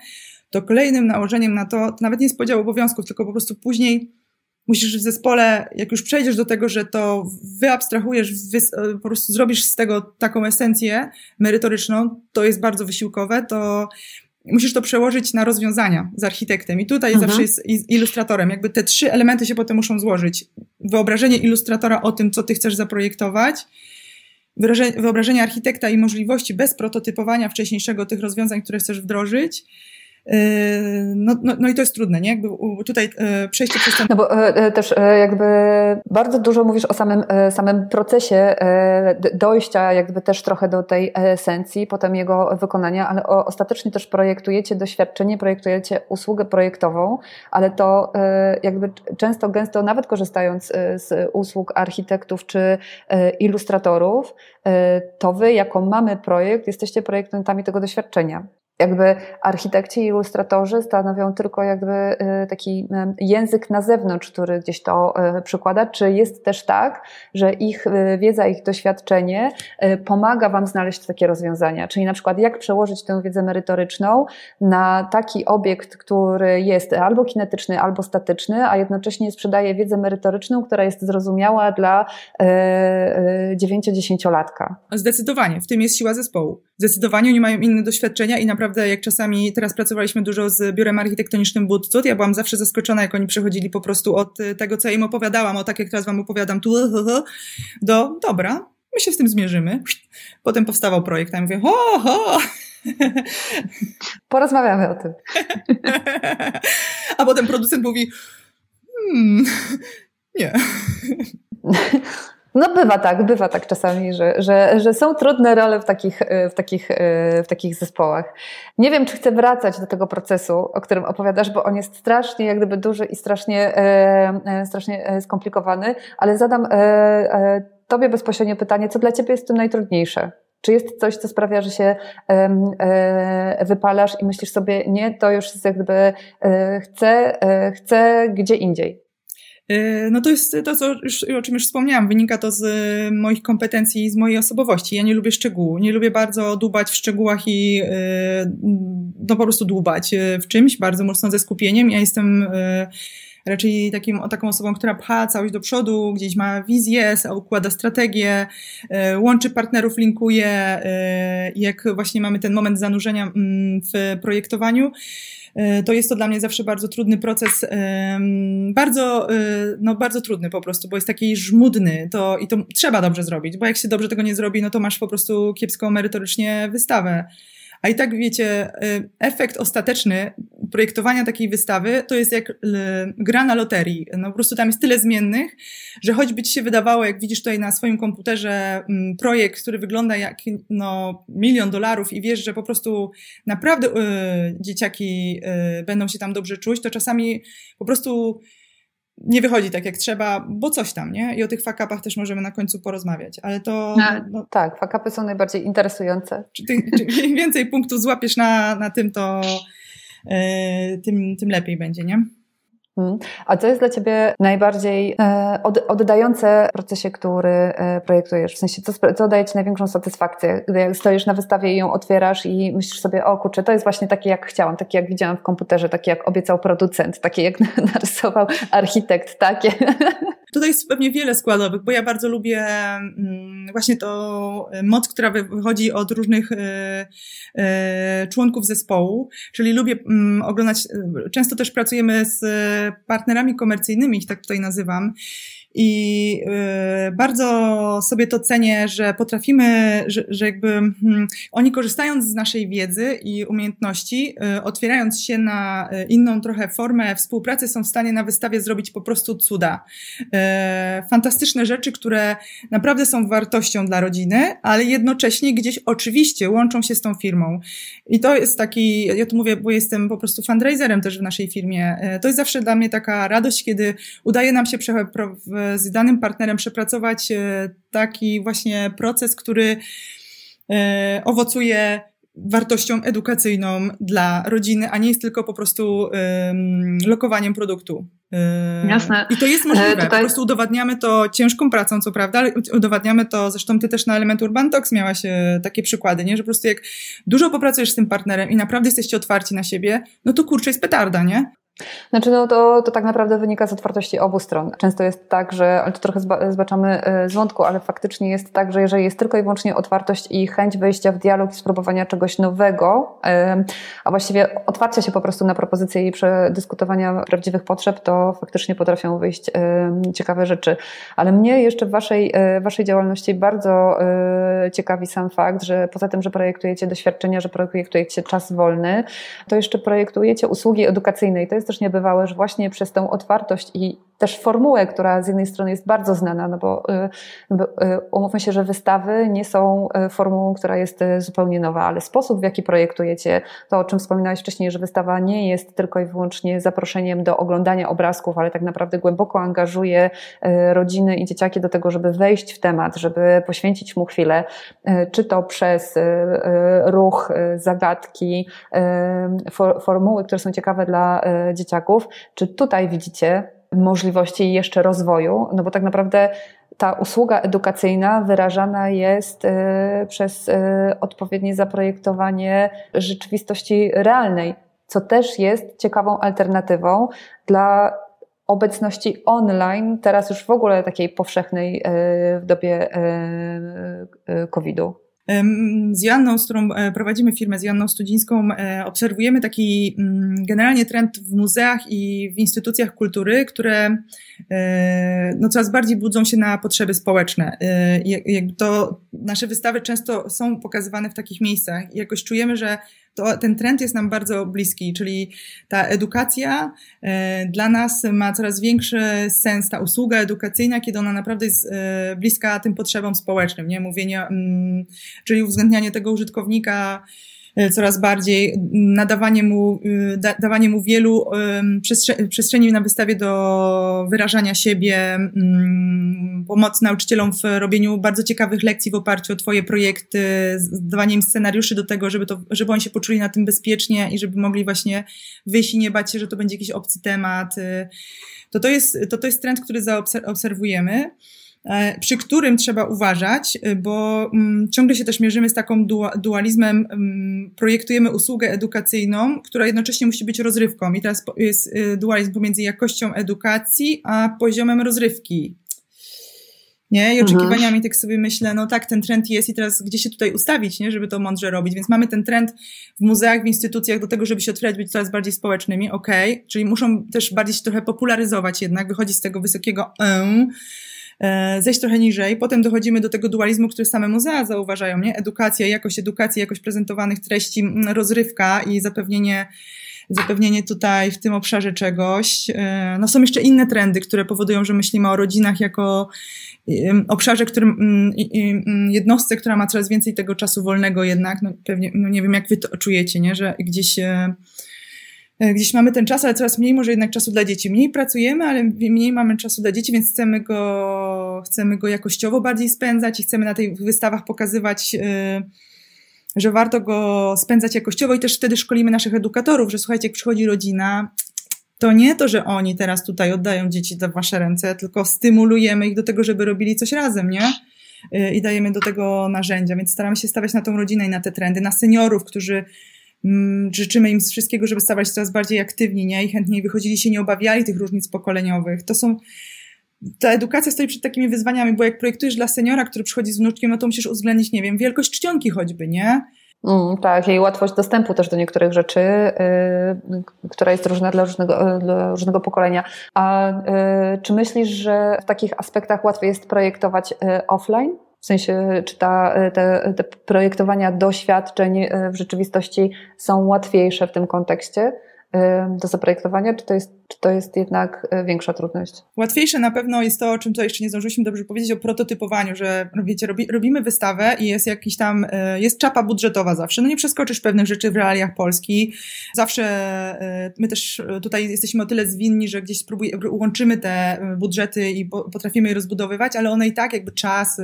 to kolejnym nałożeniem na to, to nawet nie jest podział obowiązków, tylko po prostu później musisz w zespole, jak już przejdziesz do tego, że to wyabstrahujesz, wy, po prostu zrobisz z tego taką esencję merytoryczną, to jest bardzo wysiłkowe, to musisz to przełożyć na rozwiązania z architektem. I tutaj mhm. zawsze jest ilustratorem. Jakby te trzy elementy się potem muszą złożyć. Wyobrażenie ilustratora o tym, co ty chcesz zaprojektować, wyobrażenie architekta i możliwości bez prototypowania wcześniejszego tych rozwiązań, które chcesz wdrożyć, no, no, no i to jest trudne, nie? Jakby tutaj e, przejście przez ten... No bo e, e, też jakby bardzo dużo mówisz o samym, samym procesie dojścia jakby też trochę do tej esencji, potem jego wykonania, ale ostatecznie też projektujecie doświadczenie, projektujecie usługę projektową, ale to jakby często, gęsto, nawet korzystając z usług architektów czy ilustratorów, to wy jako mamy projekt jesteście projektantami tego doświadczenia jakby architekci i ilustratorzy stanowią tylko jakby y, taki y, język na zewnątrz, który gdzieś to y, przykłada, czy jest też tak, że ich wiedza, ich doświadczenie pomaga Wam znaleźć takie rozwiązania, czyli na przykład jak przełożyć tę wiedzę merytoryczną na taki obiekt, który jest albo kinetyczny, albo statyczny, a jednocześnie sprzedaje wiedzę merytoryczną, która jest zrozumiała dla 9-10-latka. Zdecydowanie, w tym jest siła zespołu. Zdecydowanie oni mają inne doświadczenia i naprawdę naprawdę, jak czasami teraz pracowaliśmy dużo z biurem architektonicznym Budcud, ja byłam zawsze zaskoczona, jak oni przechodzili po prostu od y, tego, co ja im opowiadałam, o tak jak teraz wam opowiadam, tu, do dobra, my się z tym zmierzymy. Potem powstawał projekt, a ja mówię, ho, ho! Porozmawiamy o tym. A potem producent mówi, hmm, nie. No bywa tak, bywa tak czasami, że, że, że są trudne role w takich, e, w, takich, e, w takich zespołach. Nie wiem, czy chcę wracać do tego procesu, o którym opowiadasz, bo on jest strasznie jak gdyby duży i strasznie, e, strasznie skomplikowany, ale zadam Tobie bezpośrednio pytanie, co dla Ciebie jest tym najtrudniejsze? Czy jest coś, co sprawia, że się wypalasz i myślisz sobie, nie, to już jest jakby chcę, chcę gdzie indziej? E, no to jest to, co już, o czym już wspomniałam. Wynika to z moich kompetencji z mojej osobowości. Ja nie lubię szczegółu. Nie lubię bardzo dłubać w szczegółach i e, no po prostu dłubać e, w czymś bardzo mocno ze skupieniem. Ja jestem raczej takim, taką osobą, która pcha całość do przodu, gdzieś ma wizję, układa strategię, łączy partnerów, linkuje. Jak właśnie mamy ten moment zanurzenia mm, w projektowaniu, E, to jest to dla mnie zawsze bardzo trudny proces, bardzo, e, no bardzo trudny po prostu, bo jest taki żmudny to, i to trzeba dobrze zrobić, bo jak się dobrze tego nie zrobi, no to masz po prostu kiepską merytorycznie wystawę. A i tak wiecie, y, efekt ostateczny projektowania takiej wystawy to jest jak y, gra na loterii. No po prostu tam jest tyle zmiennych, że choćby ci się wydawało, jak widzisz tutaj na swoim komputerze mm, projekt, który wygląda jak no, milion dolarów i wiesz, że po prostu naprawdę y, dzieciaki będą się tam dobrze czuć, to czasami po prostu nie wychodzi tak jak trzeba, bo coś tam, nie? I o tych fakapach też możemy na końcu porozmawiać, ale to... No, no, tak, fakapy są najbardziej interesujące. Czy, ty, czy im więcej punktów złapiesz na, na tym, to yy, tym, tym lepiej będzie, nie? Mhm. A co jest dla Ciebie najbardziej e, oddające w procesie, który e, projektujesz? W sensie, co, co daje Ci największą satysfakcję, gdy stoisz na wystawie i ją otwierasz i myślisz sobie, o kurczę, to jest właśnie takie, jak chciałam, takie, jak widziałam w komputerze, takie, jak obiecał producent, takie, jak narysował architekt, takie. Tutaj jest pewnie wiele składowych, bo ja bardzo lubię mm, właśnie to e, moc, która wychodzi od różnych członków zespołu, czyli lubię mm, oglądać, często też pracujemy z partnerami komercyjnymi, ich tak tutaj nazywam. I y, bardzo sobie to cenię, że potrafimy, że, że jakby hmm, oni korzystając z naszej wiedzy i umiejętności, y, otwierając się na y, inną trochę formę współpracy, są w stanie na wystawie zrobić po prostu cuda. Fantastyczne rzeczy, które naprawdę są wartością dla rodziny, ale jednocześnie gdzieś oczywiście łączą się z tą firmą. I to jest taki, ja tu mówię, bo jestem po prostu fundraiserem też w naszej firmie. To jest zawsze dla mnie taka radość, kiedy udaje nam się z danym partnerem przepracować e, taki właśnie proces, który e, owocuje wartością edukacyjną dla rodziny, a nie jest tylko po prostu um, lokowaniem produktu. Jasne. I to jest możliwe. Tutaj... Po prostu udowadniamy to ciężką pracą, co prawda, ale udowadniamy to, zresztą ty też na Element Urban Talks miałaś e, takie przykłady, nie? Że po prostu jak dużo popracujesz z tym partnerem i naprawdę jesteście otwarci na siebie, no to kurczę jest petarda, nie? Znaczy, no to, to tak naprawdę wynika z otwartości obu stron. Często jest tak, że, ale to trochę zbaczamy e, z wątku, ale faktycznie jest tak, że jeżeli jest tylko i wyłącznie otwartość i chęć wejścia w dialog i spróbowania czegoś nowego, a właściwie otwarcia się po prostu na propozycje i przedyskutowania prawdziwych potrzeb, to faktycznie potrafią wyjść ciekawe rzeczy. Ale mnie jeszcze w waszej, waszej działalności bardzo ciekawi sam fakt, że poza tym, że projektujecie doświadczenia, że projektujecie czas wolny, to jeszcze projektujecie usługi edukacyjne i to jest też niebywałe, że właśnie przez tę otwartość i też formułę, która z jednej strony jest bardzo znana, no bo y, y, umówmy się, że wystawy nie są y, formułą, która jest zupełnie nowa, ale sposób, w jaki projektujecie, to o czym wspominałeś wcześniej, że wystawa nie jest tylko i wyłącznie zaproszeniem do oglądania obrazków, ale tak naprawdę głęboko angażuje rodziny i dzieciaki do tego, żeby wejść w temat, żeby poświęcić mu chwilę, czy to przez ruch, zagadki, formuły, które są ciekawe dla dzieciaków, czy tutaj widzicie możliwości jeszcze rozwoju, no bo tak naprawdę ta usługa edukacyjna wyrażana jest y, przez y, odpowiednie zaprojektowanie rzeczywistości realnej, co też jest ciekawą alternatywą dla obecności online, teraz już w ogóle takiej powszechnej y, w dobie COVID-u. Z Joanną, z którą e, prowadzimy firmę, z Joanną Studzińską, e, obserwujemy taki mm, generalnie trend w muzeach i w instytucjach kultury, które e, no, coraz bardziej budzą się na potrzeby społeczne. To nasze wystawy często są pokazywane w takich miejscach i jakoś czujemy, że to ten trend jest nam bardzo bliski, czyli ta edukacja e, dla nas ma coraz większy sens, ta usługa edukacyjna, kiedy ona naprawdę jest e, bliska tym potrzebom społecznym, nie? Mówienie, mm, czyli uwzględnianie tego użytkownika, coraz bardziej, nadawanie mu, y, da, dawanie mu wielu przestrzeni na wystawie do wyrażania siebie, mm, pomoc nauczycielom w robieniu bardzo ciekawych lekcji w oparciu o Twoje projekty, dawanie im scenariuszy do tego, żeby, to, żeby oni się poczuli na tym bezpiecznie i żeby mogli właśnie wyjść i nie bać się, że to będzie jakiś obcy temat. Y, to to jest, to, to jest trend, który zaobserwujemy. E, przy którym trzeba uważać, e, bo mm, ciągle się też mierzymy z taką dualizmem, mm, projektujemy usługę edukacyjną, która jednocześnie musi być rozrywką. I teraz jest e, dualizm pomiędzy jakością edukacji a poziomem rozrywki. Nie? I mhm. oczekiwaniami, mhm. tak sobie myślę, no tak, ten trend jest i teraz gdzie się tutaj ustawić, nie? żeby to mądrze robić. Więc mamy ten trend w muzeach, w instytucjach do tego, żeby się otwierać, być coraz bardziej społecznymi, okej, okay. czyli muszą też bardziej się trochę popularyzować jednak, wychodzić z tego wysokiego E, zejść trochę niżej. Potem dochodzimy do tego dualizmu, który same muzea zauważają, nie? Edukacja, jakość edukacji, jakość prezentowanych treści, rozrywka i zapewnienie zapewnienie tutaj w tym obszarze czegoś. E, no są jeszcze inne trendy, które powodują, że myślimy o rodzinach jako obszarze, którym jednostce, która ma coraz więcej tego czasu wolnego jednak, no pewnie, no nie wiem jak wy to czujecie, nie? że gdzieś e, E, gdzieś mamy ten czas, ale coraz mniej może jednak czasu dla dzieci. Mniej pracujemy, ale mniej mamy czasu dla dzieci, więc chcemy go, chcemy go jakościowo bardziej spędzać i chcemy na tych wystawach pokazywać, e, że warto go spędzać jakościowo i też wtedy szkolimy naszych edukatorów, że słuchajcie, jak przychodzi rodzina, to nie to, że oni teraz tutaj oddają dzieci w wasze ręce, tylko stymulujemy ich do tego, żeby robili coś razem, nie? E, I dajemy do tego narzędzia, więc staramy się stawiać na tą rodzinę i na te trendy, na seniorów, którzy życzymy im z wszystkiego, żeby stawać się coraz bardziej aktywni, nie? I chętniej wychodzili się, nie obawiali tych różnic pokoleniowych. To są, ta edukacja stoi przed takimi wyzwaniami, bo jak projektujesz dla seniora, który przychodzi z wnuczkiem, no to musisz uwzględnić, nie wiem, wielkość czcionki choćby, nie? Mm, tak, i łatwość dostępu też do niektórych rzeczy, yy, która jest różna dla różnego, dla różnego pokolenia. A yy, czy myślisz, że w takich aspektach łatwiej jest projektować offline? W sensie, czy ta, te, te projektowania doświadczeń e, w rzeczywistości są łatwiejsze w tym kontekście e, do zaprojektowania, czy to jest Czy to jest jednak e, większa trudność? Łatwiejsze na pewno jest to, o czym to jeszcze nie zdążyliśmy dobrze powiedzieć, o prototypowaniu, że wiecie, robi, robimy wystawę i jest jakiś tam, e, jest czapa budżetowa zawsze. No nie przeskoczysz pewnych rzeczy w realiach Polski. Zawsze e, my też tutaj jesteśmy o tyle zwinni, że gdzieś spróbujemy, łączymy te budżety i potrafimy je rozbudowywać, ale one i tak jakby czas,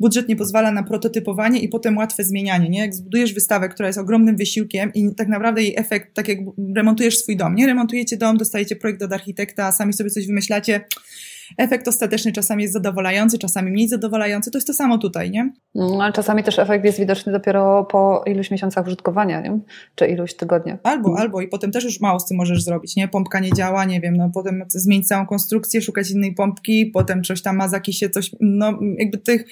budżet nie pozwala na prototypowanie i potem łatwe zmienianie, nie? Jak zbudujesz wystawę, która jest ogromnym wysiłkiem i tak naprawdę jej efekt, tak jak remontujesz swój dom, nie? Remontujecie dom, dostajecie projekt od architekta, a sami sobie coś wymyślacie, efekt ostateczny czasami jest zadowalający, czasami mniej zadowalający. To jest to samo tutaj, nie? No, ale czasami też efekt jest widoczny dopiero po iluś miesiącach użytkowania, nie? czy iluś tygodniach. Albo, albo i potem też już mało z tym możesz zrobić, nie? Pompka nie działa, nie wiem, no potem zmienić całą konstrukcję, szukać innej pompki, potem coś tam ma się coś, no jakby tych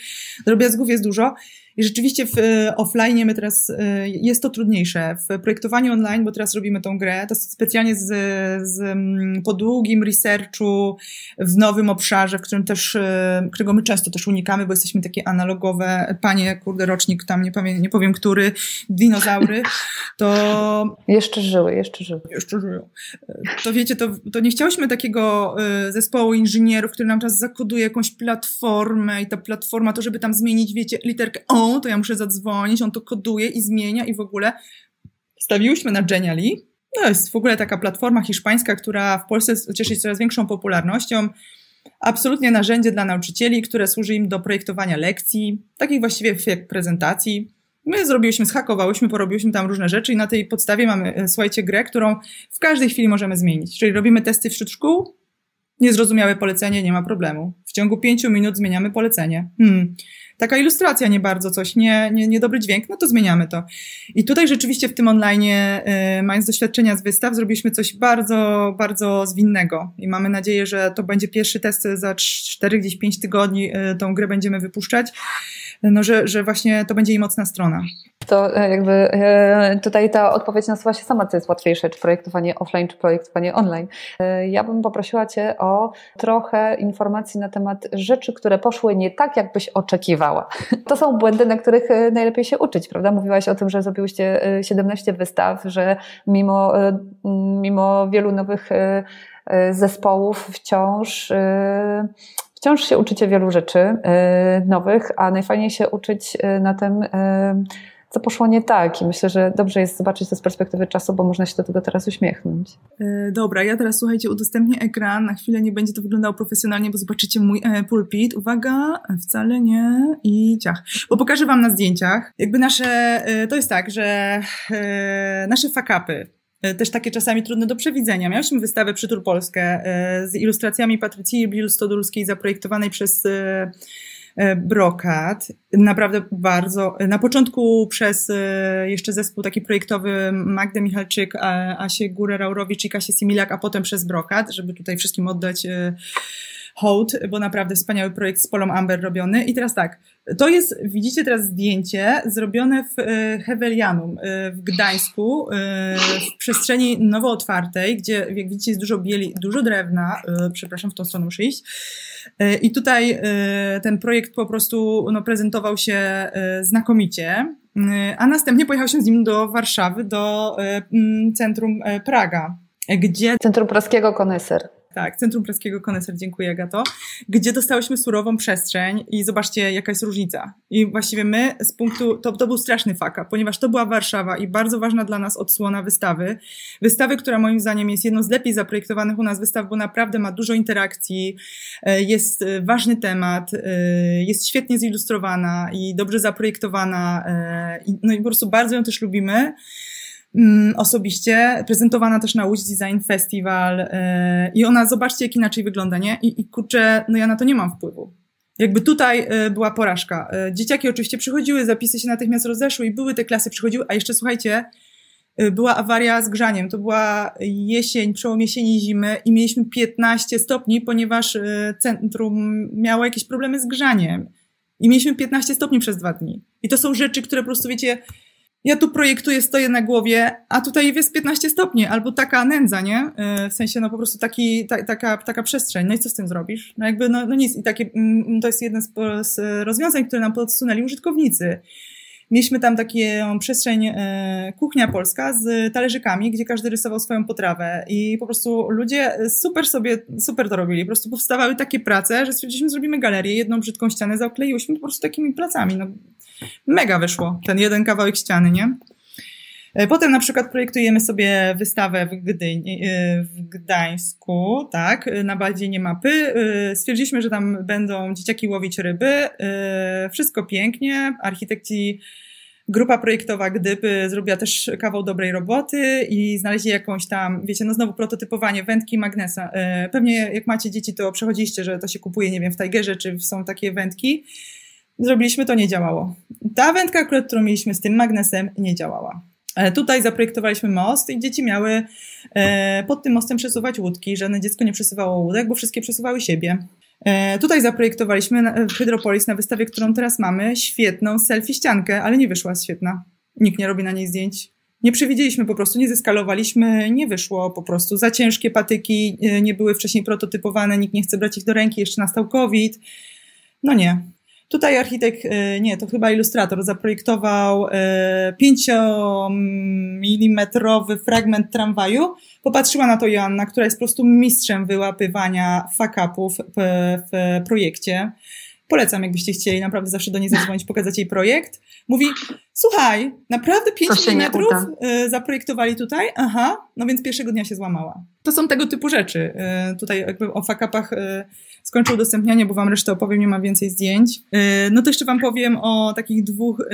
drobiazgów jest dużo. I rzeczywiście w e, offline my teraz, e, jest to trudniejsze. W projektowaniu online, bo teraz robimy tą grę, to specjalnie z, z, mm, po długim researchu w nowym obszarze, w którym też, e, którego my często też unikamy, bo jesteśmy takie analogowe, panie, kurde, rocznik tam, nie powiem, nie powiem który, dinozaury, to... Jeszcze żyły, jeszcze żyły. Jeszcze żyją. To wiecie, to, to nie chciałyśmy takiego zespołu inżynierów, który nam teraz zakoduje jakąś platformę i ta platforma, to żeby tam zmienić, wiecie, literkę O, to ja muszę zadzwonić, on to koduje i zmienia i w ogóle stawiłyśmy na Genially. To jest w ogóle taka platforma hiszpańska, która w Polsce cieszy się coraz większą popularnością. Absolutnie narzędzie dla nauczycieli, które służy im do projektowania lekcji, takich właściwie jak prezentacji. My zrobiliśmy, schakowałyśmy, porobiłyśmy tam różne rzeczy i na tej podstawie mamy, e, słuchajcie, grę, którą w każdej chwili możemy zmienić. Czyli robimy testy wśród szkół, niezrozumiałe polecenie, nie ma problemu. W ciągu pięciu minut zmieniamy polecenie. Hmm taka ilustracja nie bardzo coś, nie, nie, niedobry dźwięk, no to zmieniamy to. I tutaj rzeczywiście w tym online, y, mając doświadczenia z wystaw, zrobiliśmy coś bardzo, bardzo zwinnego i mamy nadzieję, że to będzie pierwszy test za 4, gdzieś 5 tygodni, y, tą grę będziemy wypuszczać no, że, że właśnie to będzie jej mocna strona. To e, jakby e, tutaj ta odpowiedź nasuwa się sama, co jest łatwiejsze, czy projektowanie offline, czy projektowanie online. E, ja bym poprosiła Cię o trochę informacji na temat rzeczy, które poszły nie tak, jakbyś To są błędy, na których najlepiej się uczyć, prawda? Mówiłaś o tym, że zrobiłyście 17 wystaw, że mimo, mimo wielu nowych zespołów wciąż wciąż się uczycie wielu rzeczy nowych, a najfajniej się uczyć na tym, co poszło nie tak. I myślę, że dobrze jest zobaczyć to z perspektywy czasu, bo można się do tego teraz uśmiechnąć. Dobra, ja teraz słuchajcie, udostępnię ekran. Na chwilę nie będzie to wyglądało profesjonalnie, bo zobaczycie mój e, pulpit. Uwaga, wcale nie i ciach. Bo pokażę Wam na zdjęciach. Jakby nasze, e, to jest tak, że e, nasze fakapy, E, też takie czasami trudne do przewidzenia. Miałyśmy wystawę Przytul Polskę e, z ilustracjami Patrycji Biel-Stodulskiej zaprojektowanej przez e, Brokat. Naprawdę bardzo. Na początku przez jeszcze zespół taki projektowy Magdę Michalczyk, Asię Górę-Raurowicz i Kasię Similak, a potem przez Brokat, żeby tutaj wszystkim oddać hołd, bo naprawdę wspaniały projekt z Polą Amber robiony. I teraz tak, to jest, widzicie teraz zdjęcie zrobione w e, Hewelianum e, w Gdańsku, e, w przestrzeni nowo otwartej, gdzie jak widzicie jest dużo bieli, dużo drewna, przepraszam, w tą stronę muszę iść. I tutaj ten projekt po prostu no, prezentował się znakomicie, a następnie pojechał się z nim do Warszawy, do centrum Praga, gdzie... Centrum Praskiego Koneser. Tak, Centrum Praskiego Koneser, dziękuję Gato, gdzie dostałyśmy surową przestrzeń i zobaczcie jaka jest różnica. I właściwie my z punktu, to, to był straszny faka, ponieważ to była Warszawa i bardzo ważna dla nas odsłona wystawy. Wystawy, która moim zdaniem jest jedną z lepiej zaprojektowanych u nas wystaw, bo naprawdę ma dużo interakcji, e, jest e, ważny temat, e, jest świetnie zilustrowana i dobrze zaprojektowana no i po prostu bardzo ją też lubimy. Mm, osobiście, prezentowana też na Łódź Design Festival yy, i ona, zobaczcie jak inaczej wygląda, nie? I, I kurczę, no ja na to nie mam wpływu. Jakby tutaj yy, była porażka. Yy, dzieciaki oczywiście przychodziły, zapisy się natychmiast rozeszły i były te klasy, przychodziły, a jeszcze słuchajcie, była awaria z grzaniem. To była jesień, przełom jesieni zimy i mieliśmy 15 stopni, ponieważ centrum miało jakieś problemy z grzaniem. I mieliśmy 15 stopni przez dwa dni. I to są rzeczy, które po prostu wiecie, ja tu projektuję, stoję na głowie, a tutaj jest 15 stopni, albo taka nędza, nie? E, w sensie, no po prostu taki, ta, taka, taka przestrzeń. No i co z tym zrobisz? No jakby, no, no nic. I takie, mm, to jest jeden z, z rozwiązań, które nam podsunęli użytkownicy. Mieliśmy tam taką przestrzeń e, kuchnia polska z talerzykami, gdzie każdy rysował swoją potrawę i po prostu ludzie super sobie, super to robili. Po prostu powstawały takie prace, że stwierdziliśmy, zrobimy galerię, jedną brzydką ścianę zaokleiłyśmy po prostu takimi placami. No, mega wyszło ten jeden kawałek ściany, nie? E, potem na przykład projektujemy sobie wystawę w, Gdyni, e, w Gdańsku, tak, na bazie mapy. E, stwierdziliśmy, że tam będą dzieciaki łowić ryby. Wszystko pięknie. Architekci Grupa projektowa Gdyby zrobiła też kawał dobrej roboty i znaleźli jakąś tam, wiecie, no znowu prototypowanie wędki magnesa. Pewnie jak macie dzieci, to przechodziliście, że to się kupuje, nie wiem, w Tigerze, czy są takie wędki. Zrobiliśmy, to nie działało. Ta wędka, którą mieliśmy z tym magnesem, nie działała. E, tutaj zaprojektowaliśmy most i dzieci miały e, pod tym mostem przesuwać łódki. Żadne dziecko nie przesuwało łódek, bo wszystkie przesuwały siebie. E, tutaj zaprojektowaliśmy Hydropolis na wystawie, którą teraz mamy, świetną selfie ściankę, ale nie wyszła świetna. Nikt nie robi na niej zdjęć. Nie przewidzieliśmy po prostu, nie zeskalowaliśmy, nie wyszło po prostu. Za ciężkie patyki nie były wcześniej prototypowane, nikt nie chce brać ich do ręki, jeszcze nastał COVID. No nie, Tutaj architekt, e, nie, to chyba ilustrator, zaprojektował 5 e, mm fragment tramwaju. Popatrzyła na to Joanna, która jest po prostu mistrzem wyłapywania fuck-upów w, w projekcie. Polecam, jakbyście chcieli naprawdę zawsze do niej zadzwonić, pokazać jej projekt. Mówi, słuchaj, naprawdę 5 mm zaprojektowali tutaj? Aha, no więc pierwszego dnia się złamała. To są tego typu rzeczy. E, tutaj jakby o fuck-upach skończę udostępnianie, bo wam resztę opowiem, nie ma więcej zdjęć. Y, no to jeszcze wam powiem o takich dwóch,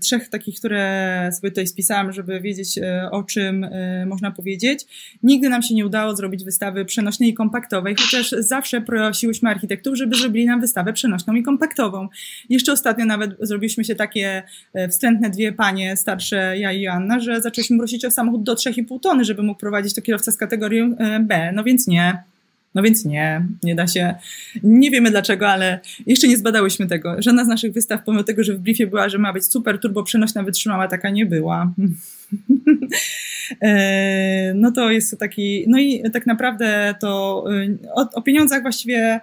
trzech takich, które sobie tutaj spisałam, żeby wiedzieć o czym można powiedzieć. Nigdy nam się nie udało zrobić wystawy przenośnej i kompaktowej, chociaż zawsze prosiłyśmy architektów, żeby zrobili nam wystawę przenośną i kompaktową. Jeszcze ostatnio nawet zrobiliśmy się takie wstrętne dwie panie, starsze ja i Joanna, że zaczęliśmy prosić o samochód do 3,5 tony, żeby mógł prowadzić to kierowca z kategorii B. No więc nie. No więc nie, nie da się. Nie wiemy dlaczego, ale jeszcze nie zbadałyśmy tego. Żadna z naszych wystaw, pomimo tego, że w briefie była, że ma być super turbo przenośna, wytrzymała, taka nie była. E, no to jest taki, no i tak naprawdę to e, o, o pieniądzach właściwie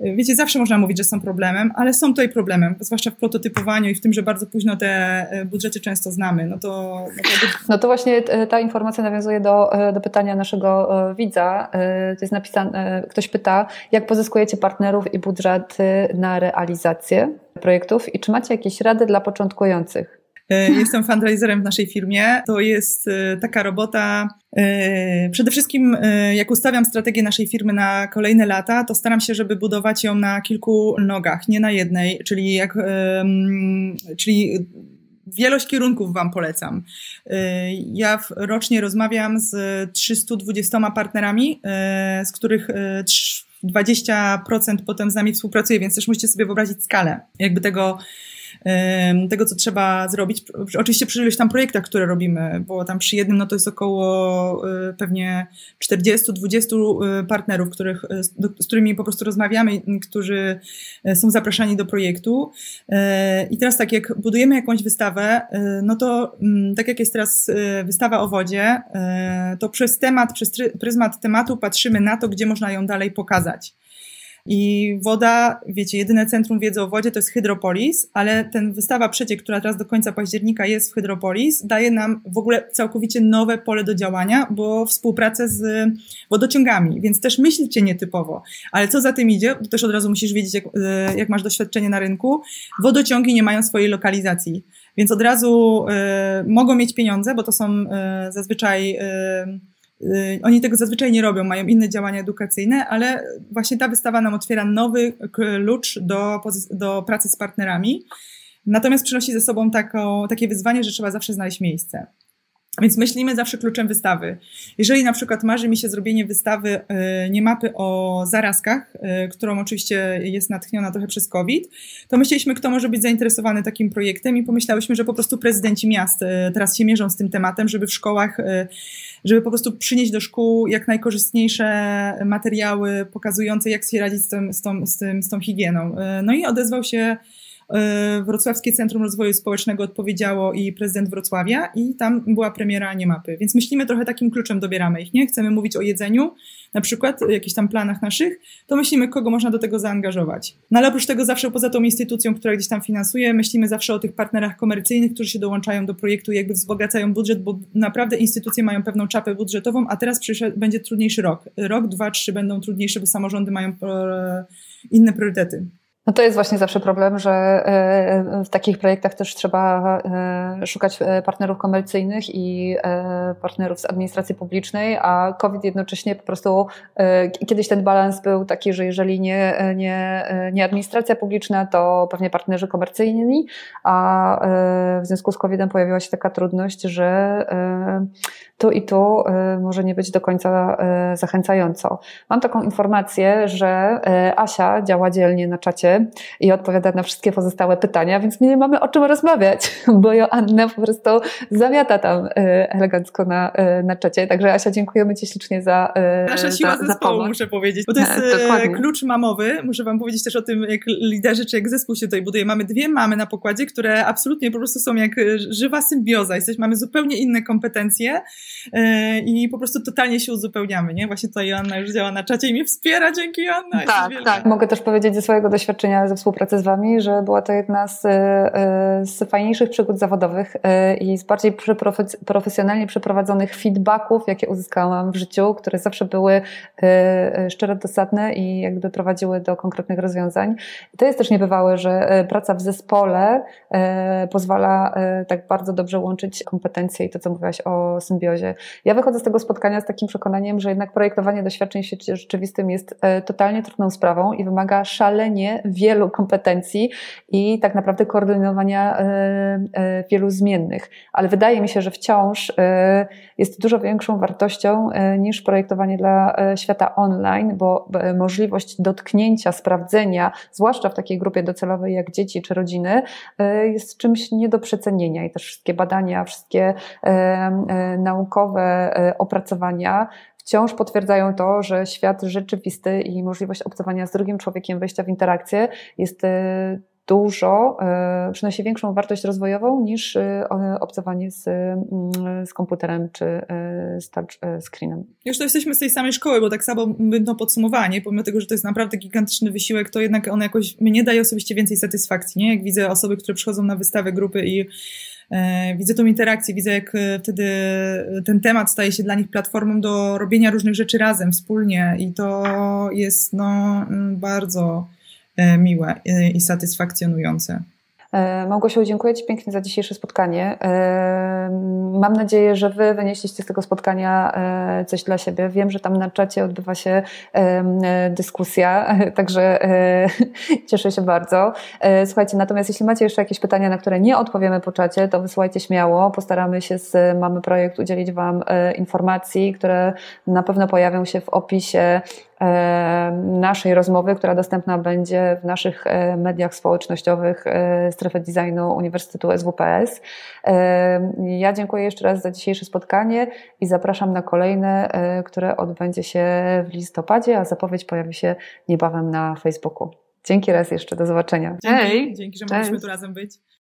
Wiecie, zawsze można mówić, że są problemem, ale są tutaj problemem, zwłaszcza w prototypowaniu i w tym, że bardzo późno te e, budżety często znamy. No to, no to... No to właśnie e, ta informacja nawiązuje do, e, do pytania naszego widza. To jest napisane, ktoś pyta, jak pozyskujecie partnerów i budżety na realizację projektów i czy macie jakieś rady dla początkujących? E, jestem fundraiserem w naszej firmie. To jest e, taka robota. E, przede wszystkim, jak ustawiam strategię naszej firmy na kolejne lata, to staram się, żeby budować ją na kilku nogach, nie na jednej, czyli jak, czyli wielość kierunków Wam polecam. Ja rocznie rozmawiam z 320 partnerami, z których 20% potem z nami współpracuje, więc też musicie sobie wyobrazić skalę jakby tego, tego, co trzeba zrobić. Oczywiście przy iluś tam projektach, które robimy, bo tam przy jednym no to jest około y, pewnie 40-20 y, partnerów, których, y, z którymi po prostu rozmawiamy, którzy są zapraszani do projektu. I teraz tak, jak budujemy jakąś wystawę, no to mm, tak jak jest teraz wystawa o wodzie, to przez temat, przez pryzmat tematu patrzymy na to, gdzie można ją dalej pokazać. I woda, wiecie, jedyne centrum wiedzy o wodzie to jest Hydropolis, ale ten wystawa przeciek, która teraz do końca października jest w Hydropolis, daje nam w ogóle całkowicie nowe pole do działania, bo współpracę z wodociągami, więc też myślcie nietypowo. Ale co za tym idzie, to też od razu musisz wiedzieć, jak, e, jak masz doświadczenie na rynku, wodociągi nie mają swojej lokalizacji. Więc od razu y, mogą mieć pieniądze, bo to są y, zazwyczaj y, oni tego zazwyczaj nie robią, mają inne działania edukacyjne, ale właśnie ta wystawa nam otwiera nowy klucz do, do pracy z partnerami. Natomiast przynosi ze sobą taką, takie wyzwanie, że trzeba zawsze znaleźć miejsce. Więc myślimy zawsze kluczem wystawy. Jeżeli na przykład marzy mi się zrobienie wystawy y, nie mapy o zarazkach, y, którą oczywiście jest natchniona trochę przez COVID, to myśleliśmy, kto może być zainteresowany takim projektem i pomyślałyśmy, że po prostu prezydenci miast teraz się mierzą z tym tematem, żeby w szkołach żeby po prostu przynieść do szkół jak najkorzystniejsze materiały pokazujące, jak się radzić z, tym, z, tą, z, tym, z tą higieną. E, no i odezwał się Wrocławskie Centrum Rozwoju Społecznego odpowiedziało i prezydent Wrocławia i tam była premiera Nie Mapy. Więc myślimy trochę takim kluczem dobieramy ich, nie? Chcemy mówić o jedzeniu, na przykład o jakichś tam planach naszych, to myślimy, kogo można do tego zaangażować. No ale oprócz tego zawsze poza tą instytucją, która gdzieś tam finansuje, myślimy zawsze o tych partnerach komercyjnych, którzy się dołączają do projektu i jakby wzbogacają budżet, bo naprawdę instytucje mają pewną czapę budżetową, a teraz będzie trudniejszy rok. Rok, dwa, trzy będą trudniejsze, bo samorządy mają e, inne priorytety. No to jest właśnie zawsze problem, że e, w takich projektach też trzeba e, szukać e, partnerów komercyjnych i partnerów z administracji publicznej, a COVID jednocześnie po prostu kiedyś ten balans był taki, że jeżeli nie, nie, nie administracja publiczna, to pewnie partnerzy komercyjni, a w związku z COVID-em pojawiła się taka trudność, że tu i tu może nie być do końca zachęcająco. Mam taką informację, że Asia działa dzielnie na czacie i odpowiada na wszystkie pozostałe pytania, więc my nie mamy o czym rozmawiać, bo Joanna po prostu zamiata tam e, elegancko na, e, na czacie. Także Asia, dziękujemy Ci ślicznie za e, Nasza siła za, zespołu, za muszę powiedzieć, bo to jest Dokładnie. klucz mamowy. Muszę Wam powiedzieć też o tym, jak liderzy, czy jak zespół się tutaj buduje. Mamy dwie mamy na pokładzie, które absolutnie po prostu są jak żywa symbioza. Jesteśmy, mamy zupełnie inne kompetencje i po prostu totalnie się uzupełniamy, nie? Właśnie tutaj Joanna już działa na czacie i mnie wspiera, dzięki Joanna. Tak, tak. Mogę też powiedzieć ze swojego doświadczenia, ze współpracy z Wami, że była to jedna z, e, z fajniejszych przygód zawodowych e, i z bardziej profesjonalnie przeprowadzonych feedbacków, jakie uzyskałam w życiu, które zawsze były e, szczero dosadne i jakby prowadziły do konkretnych rozwiązań. To jest też niebywałe, że praca w zespole pozwala tak bardzo dobrze łączyć kompetencje i to, co mówiłaś o symbiozie. Ja wychodzę z tego spotkania z takim przekonaniem, że jednak projektowanie doświadczeń w świecie rzeczywistym jest totalnie trudną sprawą i wymaga szalenie wielu kompetencji i tak naprawdę koordynowania e, e, wielu zmiennych. Ale wydaje mi się, że wciąż e, jest dużo większą wartością niż projektowanie dla świata online, bo możliwość dotknięcia, sprawdzenia, zwłaszcza w takiej grupie docelowej jak dzieci czy rodziny, jest czymś nie do przecenienia i też wszystkie badania, wszystkie naukowe opracowania wciąż potwierdzają to, że świat rzeczywisty i możliwość obcowania z drugim człowiekiem, wejścia w interakcję jest e, dużo, e, przynosi większą wartość rozwojową niż e, obcowanie z, mm, z komputerem czy z touchscreenem. Już to jesteśmy z tej samej szkoły, bo tak samo bym to podsumowała, nie? pomimo tego, że to jest naprawdę gigantyczny wysiłek, to jednak on jakoś mnie daje osobiście więcej satysfakcji, nie? Jak widzę osoby, które przychodzą na wystawę grupy i E, widzę tą interakcję, widzę jak e, wtedy ten temat staje się dla nich platformą do robienia różnych rzeczy razem, wspólnie i to jest no, mm, bardzo e, miłe i satysfakcjonujące. E, Małgosiu, dziękuję Ci pięknie za dzisiejsze spotkanie. E, mam nadzieję, że Wy wynieśliście z tego spotkania e, coś dla siebie. Wiem, że tam na czacie odbywa się dyskusja, także cieszę się bardzo. Słuchajcie, natomiast jeśli macie jeszcze jakieś pytania, na które nie odpowiemy po czacie, to wysyłajcie śmiało. Postaramy się z Mamy Projekt udzielić Wam informacji, które na pewno pojawią się w opisie naszej rozmowy, która dostępna będzie w naszych e, mediach społecznościowych e, Strefy Designu Uniwersytetu SWPS. Ja dziękuję jeszcze raz za dzisiejsze spotkanie i zapraszam na kolejne, które odbędzie się w listopadzie, a zapowiedź pojawi się niebawem na Facebooku. Dzięki raz jeszcze, do zobaczenia. Dzięki, Hej. dzięki że mogliśmy tu razem być.